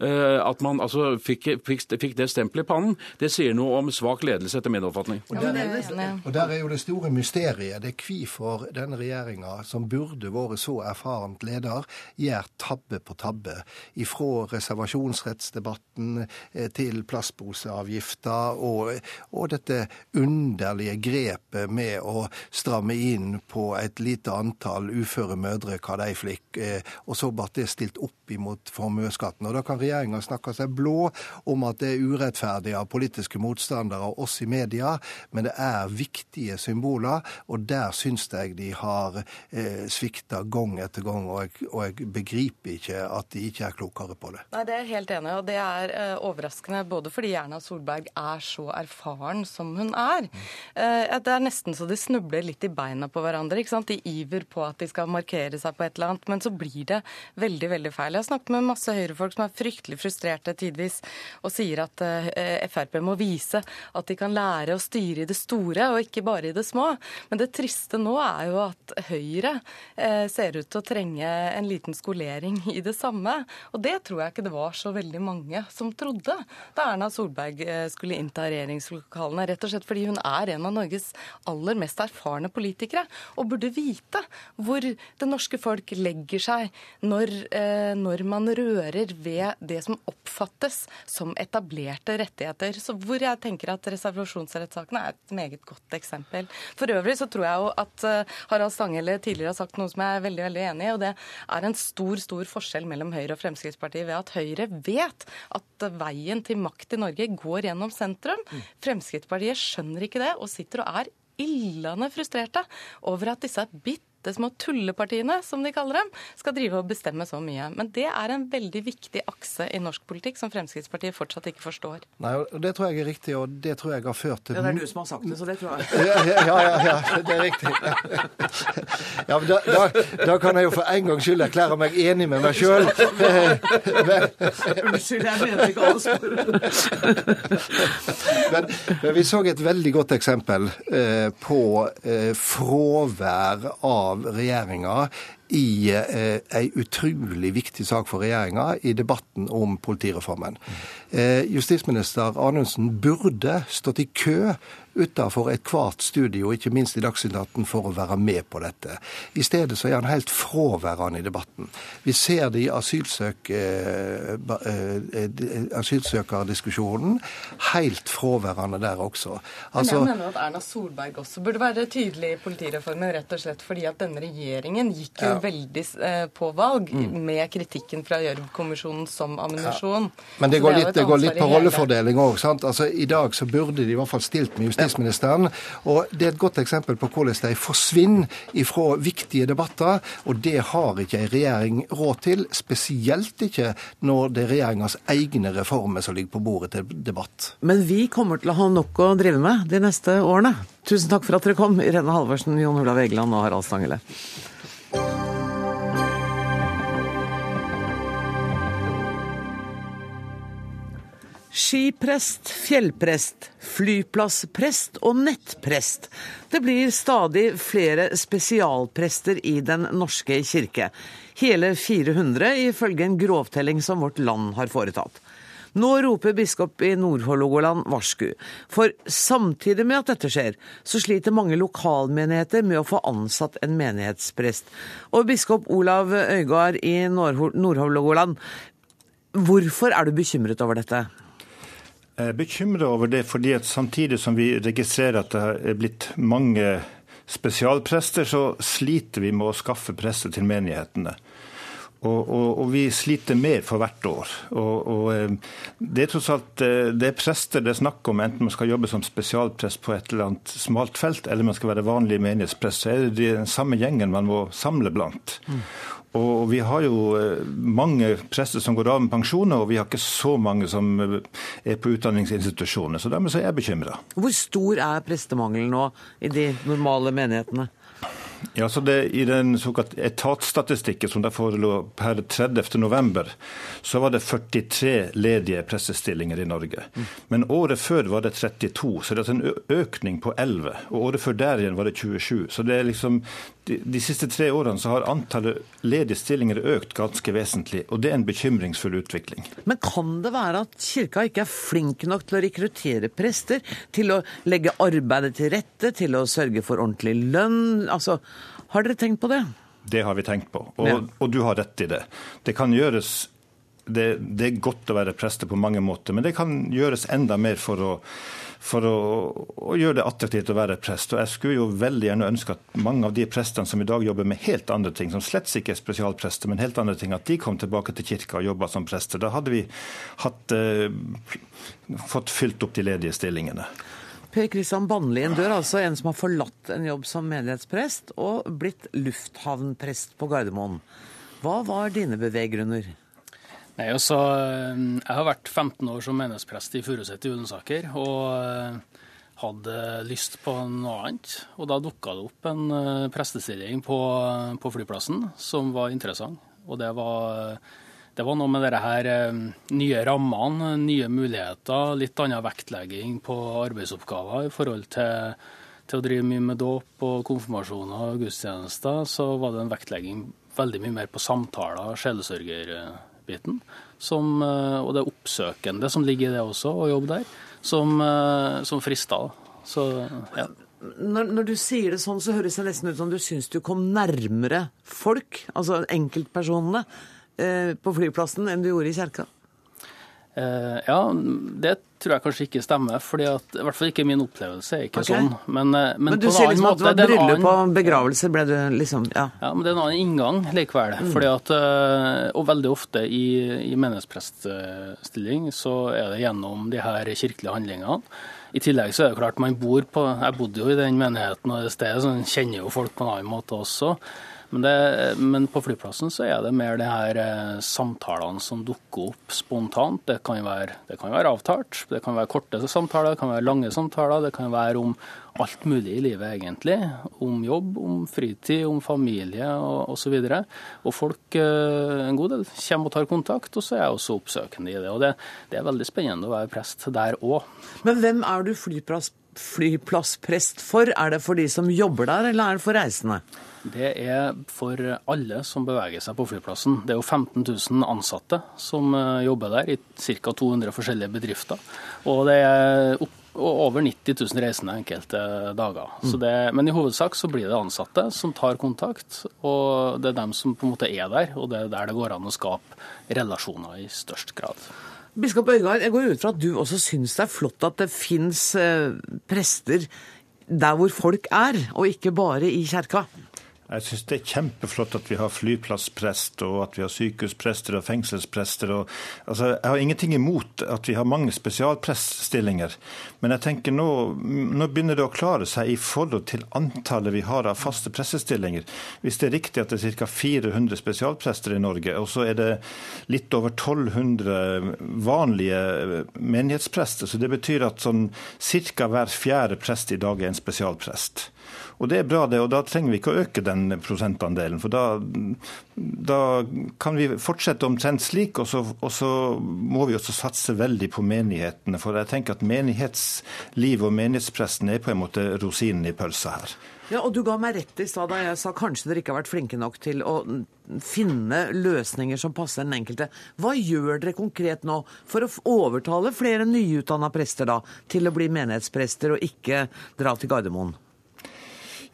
Eh, at man altså fikk, fikk, fikk det stempelet i pannen. Det sier noe om svak ledelse, etter min oppfatning. Og der, er, og der er jo det store mysteriet. Det er hvorfor denne regjeringa, som burde vært så erfarent leder, gjør tabbe på tabbe. Ifra reservasjonsrettsdebatten eh, til plastposeavgifta og, og dette unna underlige grepet med å stramme inn på et lite antall uføre mødre, hva de fikk, eh, og så ble det stilt opp imot formuesskatten. Og Da kan regjeringa snakke seg blå om at det er urettferdig av politiske motstandere og oss i media, men det er viktige symboler, og der syns jeg de har eh, svikta gang etter gang. Og jeg, og jeg, begriper ikke at de ikke er klokere på det. Nei, Det er helt enig og det er eh, overraskende både fordi Erna Solberg er så erfaren som hun er. Eh, det er nesten så de snubler litt i beina på hverandre. ikke sant? De iver på at de skal markere seg på et eller annet, men så blir det veldig veldig feil. Jeg har snakket med masse høyrefolk som er fryktelig frustrerte tidvis, og sier at eh, Frp må vise at de kan lære å styre i det store, og ikke bare i det små. Men det triste nå er jo at Høyre eh, ser ut til å trenge en liten skolering i det samme. Og det tror jeg ikke det var så veldig mange som trodde da Erna Solberg skulle innta regjeringslokalene. Rett og slett fordi hun er en av Norges aller mest erfarne politikere, og burde vite hvor det norske folk legger seg når, eh, når man rører ved det som oppfattes som etablerte rettigheter. Så hvor jeg tenker at reservasjonsrettssakene er et meget godt eksempel. For øvrig så tror jeg jo at eh, Harald Stanghelle tidligere har sagt noe som jeg er veldig veldig enig i, og det er en stor stor forskjell mellom Høyre og Fremskrittspartiet ved at Høyre vet at veien til makt i Norge går gjennom sentrum. Mm. Fremskrittspartiet skjønner ikke det og sitter og er illende frustrerte over at disse bitte bitte små tullepartiene, som de kaller dem, skal drive og bestemme så mye. Men det er en veldig viktig akse i norsk politikk som Fremskrittspartiet fortsatt ikke forstår. Nei, og Det tror jeg er riktig, og det tror jeg har ført til Ja, Det er du som har sagt det, så det tror jeg. Ja, ja, ja, ja det er riktig. Ja, men da, da, da, kan jeg jo for en gangs skyld erklære meg enig med meg sjøl. Unnskyld, jeg mener ikke alle. Men, men, vi så et veldig godt eksempel eh, på eh, fravær av av regjeringa i eh, ei utrolig viktig sak for regjeringa i debatten om politireformen. Eh, justisminister Anundsen burde stått i kø utafor ethvert studio, ikke minst i Dagsnytt 18, for å være med på dette. I stedet så er han helt fraværende i debatten. Vi ser det i asylsøk, eh, eh, asylsøkerdiskusjonen. Helt fraværende der også. Altså, Men jeg mener at Erna Solberg også burde være tydelig i politireformen, rett og slett fordi at denne regjeringen gikk jo ja. veldig eh, på valg mm. med kritikken fra Gjørv-kommisjonen som ammunisjon. Ja. Men det går, litt, det går litt, på rollefordeling òg. Altså, I dag så burde de i hvert fall stilt med justis justisministeren. Og Det er et godt eksempel på hvordan de forsvinner fra viktige debatter. Og det har ikke en regjering råd til, spesielt ikke når det er regjeringas egne reformer som ligger på bordet til debatt. Men vi kommer til å ha nok å drive med de neste årene. Tusen takk for at dere kom, Irene Halvorsen, Jon Olav Egeland og Harald Stangele. Skiprest, fjellprest, flyplassprest og nettprest. Det blir stadig flere spesialprester i Den norske kirke. Hele 400 ifølge en grovtelling som Vårt Land har foretatt. Nå roper biskop i Nord-Hålogaland varsku. For samtidig med at dette skjer, så sliter mange lokalmenigheter med å få ansatt en menighetsprest. Og biskop Olav Øygard i Nord-Hålogaland, hvorfor er du bekymret over dette? Er bekymra over det fordi at samtidig som vi registrerer at det er blitt mange spesialprester, så sliter vi med å skaffe prester til menighetene. Og, og, og, vi sliter mer for hvert år. Og, eh, Det er tross alt eh, det er prester det er snakk om, enten man skal jobbe som spesialprest på et eller annet smalt felt, eller man skal være vanlig menighetsprest. Så er det den samme gjengen man må samle blant. Mm. Og vi har jo eh, mange prester som går av med pensjoner, og vi har ikke så mange som eh, er på utdanningsinstitusjoner. Så dermed så er jeg bekymra. Hvor stor er prestemangelen nå i de normale menighetene? Ja, så det, I den såkalt etatsstatistikken som der forelå per 30.11, så var det 43 ledige pressestillinger i Norge. Men året før var det 32, så det er en økning på 11. Og året før der igjen var det 27. Så det er liksom, de, de siste tre årene så har antallet ledige stillinger økt ganske vesentlig. Og det er en bekymringsfull utvikling. Men kan det være at kirka ikke er flink nok til å rekruttere prester? Til å legge arbeidet til rette, til å sørge for ordentlig lønn? Altså, har dere tenkt på det? Det har vi tenkt på, og, ja. og du har rett i det. Det kan gjøres det, det, er godt å være prester på mange måter, men det kan gjøres enda mer for å, for å, å gjøre det attraktivt å være prest. Og Jeg skulle jo veldig gjerne ønske at mange av de prestene som i dag jobber med helt andre ting, som slett ikke er spesialprester, men helt andre ting, at de kom tilbake til kirka og jobba som prester. Da hadde vi hatt, eh, fått fylt opp de ledige stillingene. Per Kristian Bannlien dør, altså en som har forlatt en jobb som menighetsprest og blitt lufthavnprest på Gardermoen. Hva var dine beveggrunner? Nei, altså, jeg har vært 15 år som menighetsprest i Furuset i Ullensaker. Og eh, hadde lyst på noe annet. Og da dukka det opp en eh, prestestilling på, på, flyplassen som var interessant. Og det var det var noe med dette her eh, nye rammene, nye muligheter, litt annen vektlegging på arbeidsoppgaver i forhold til, til å drive mye med dåp og konfirmasjoner og gudstjenester. Så var det en vektlegging veldig mye mer på samtaler, sjelesørgerbiten. Som, eh, og det oppsøkende som ligger i det også, å jobbe der, som, eh, som frista. Så, ja. Når, når, du sier det sånn, så høres det nesten ut som du syns du kom nærmere folk, altså enkeltpersonene. Eh, på flyplassen enn du gjorde i kjerka? Eh, ja, det tror jeg kanskje ikke stemmer. fordi at, I hvert fall ikke min opplevelse er ikke okay. sånn. Men, eh, men, men du sier liksom at det var bryllup og begravelse ble du liksom ja. ja. men det er en annen inngang likevel. Mm. Fordi at, og veldig ofte i, i menighetspreststilling så er det gjennom de her kirkelige handlingene. I tillegg så er det klart man bor på Jeg bodde jo i den menigheten og det stedet, så man kjenner jo folk på en annen måte også. Men, det, men, på flyplassen så er det mer de her eh, samtalene som dukker opp spontant. Det kan, være, det kan være avtalt, det kan være korte samtaler, det kan være lange samtaler. Det kan være om alt mulig i livet, egentlig. Om jobb, om fritid, om familie og osv. Og, og folk, eh, en god del, kommer og tar kontakt, og så er jeg også oppsøkende i det. Og det, det er veldig spennende å være prest der òg. Men hvem er du flyplass, flyplassprest for? Er det for de som jobber der, eller er det for reisende? Det er for alle som beveger seg på flyplassen. Det er jo 15 000 ansatte som eh, jobber der, i ca. 200 forskjellige bedrifter. Og det er over 90 000 reisende enkelte dager. Mm. Det, men i hovedsak så blir det ansatte som tar kontakt, og det er dem som på en måte er der. Og det er der det går an å skape relasjoner i størst grad. Biskop Øygard, jeg går ut fra at du også syns det er flott at det fins eh, prester der hvor folk er, og ikke bare i kjerka? Jeg syns det er kjempeflott at vi har flyplassprest, og at vi har sykehusprester og fengselsprester. Og, altså, jeg har ingenting imot at vi har mange spesialpreststillinger, men jeg tenker nå, nå begynner det å klare seg i forhold til antallet vi har av faste pressestillinger. Hvis det er riktig at det er ca. 400 spesialprester i Norge, og så er det litt over 1200 vanlige menighetsprester, så det betyr at sånn ca. hver fjerde prest i dag er en spesialprest. Og det er bra, det. Og da trenger vi ikke å øke den prosentandelen. For da, da kan vi fortsette omtrent slik, og så, og så, må vi også satse veldig på menighetene. For jeg tenker at menighetslivet og menighetspresten er på en måte rosinen i pølsa her. Ja, og Du ga meg rett i stad da jeg sa kanskje dere ikke har vært flinke nok til å finne løsninger som passer den enkelte. Hva gjør dere konkret nå for å overtale flere nyutdanna prester da, til å bli menighetsprester og ikke dra til Gardermoen?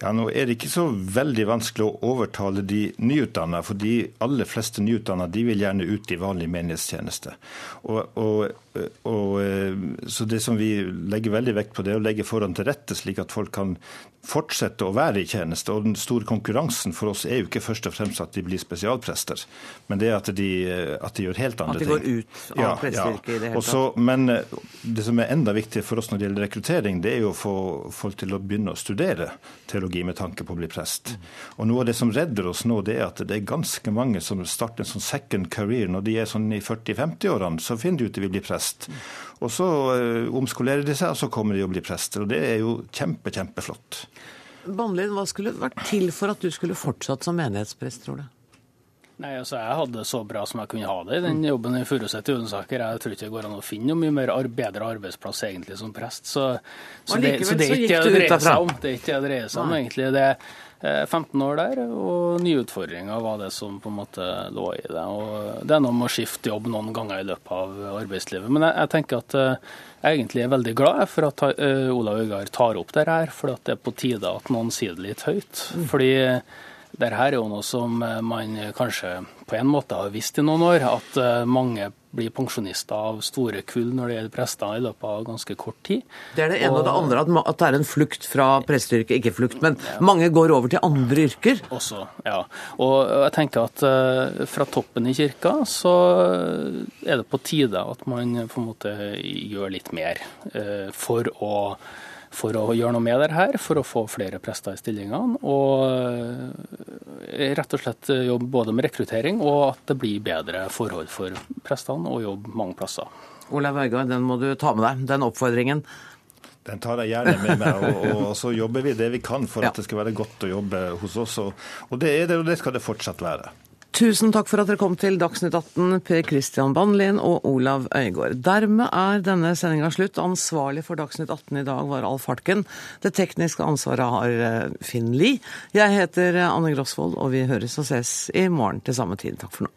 Ja, Nå er det ikke så veldig vanskelig å overtale de nyutdanna, for de aller fleste nyutdanna vil gjerne ut i vanlig menighetstjeneste. Og, og, og, eh, så Det som vi legger veldig vekt på, det er å legge forholdene til rette, slik at folk kan fortsette å være i tjeneste. Og den store konkurransen for oss er jo ikke først og fremst at de blir spesialprester, men det er at de, at de gjør helt andre ting. At de går ut av ja, presteyrket ja. i det hele tatt. Men eh, det som er enda viktigere for oss når det gjelder rekruttering, det er jo å få folk til å begynne å studere teologi med tanke på å bli prest. Og noe av det som redder oss nå, det er at det er ganske mange som starter en sånn second career når de er sånn i 40-50-årene. Så finner de ut de vil bli prest. Og så uh, omskolerer de seg, og så kommer de og blir prester. Og det er jo kjempe, kjempeflott. Bannlien, hva skulle vært til for at du skulle fortsatt som menighetsprest, tror du? Nei, altså Jeg hadde det så bra som jeg kunne ha det i den jobben i Furuset i Ullensaker. Jeg tror ikke det går an å finne noe mye mer bedre arbeidsplass egentlig som prest. Så, så, det, så det, er ikke det det dreier seg om. Det er ikke det det dreier seg om, egentlig. Det 15 år der, og nye utfordringer var det som på en måte lå i det. Og det er noe med å skifte jobb noen ganger i løpet av arbeidslivet. Men jeg, jeg tenker at eh, jeg egentlig er veldig glad for at uh, Olav Øygard tar opp det her, for det er på tide at noen sier det litt høyt. Mm. Fordi Dette er jo noe som man kanskje på en måte har visst i noen år, at mange blir pensjonister av store kull når det gjelder prester i løpet av ganske kort tid. Det er det ene og, og det andre, at det er en flukt fra presteyrket. Ikke flukt, men ja. mange går over til andre yrker. Også, ja. Og jeg tenker at uh, fra toppen i kirka så er det på tide at man på en måte gjør litt mer uh, for å for å gjøre noe med det her, for å få flere prester i stillingene. Og eh, rett og slett jobbe både med rekruttering og at det blir bedre forhold for prestene, og jobbe mange plasser. Olav Øygard, den må du ta med deg, den oppfordringen. Den tar jeg gjerne med meg, og, og, så jobber vi det vi kan for at det skal være godt å jobbe hos oss. Og, og det er det, og det skal det fortsatt være. Tusen takk for at dere kom til Dagsnytt 18, Per Christian Bandlien og Olav Øygård. Dermed er denne sendinga slutt. Ansvarlig for Dagsnytt 18 i dag var Alf Hartken. Det tekniske ansvaret har eh, Finn Lie. Jeg heter Anne Grosvold, og vi høres og ses i morgen til samme tid. Takk for nå.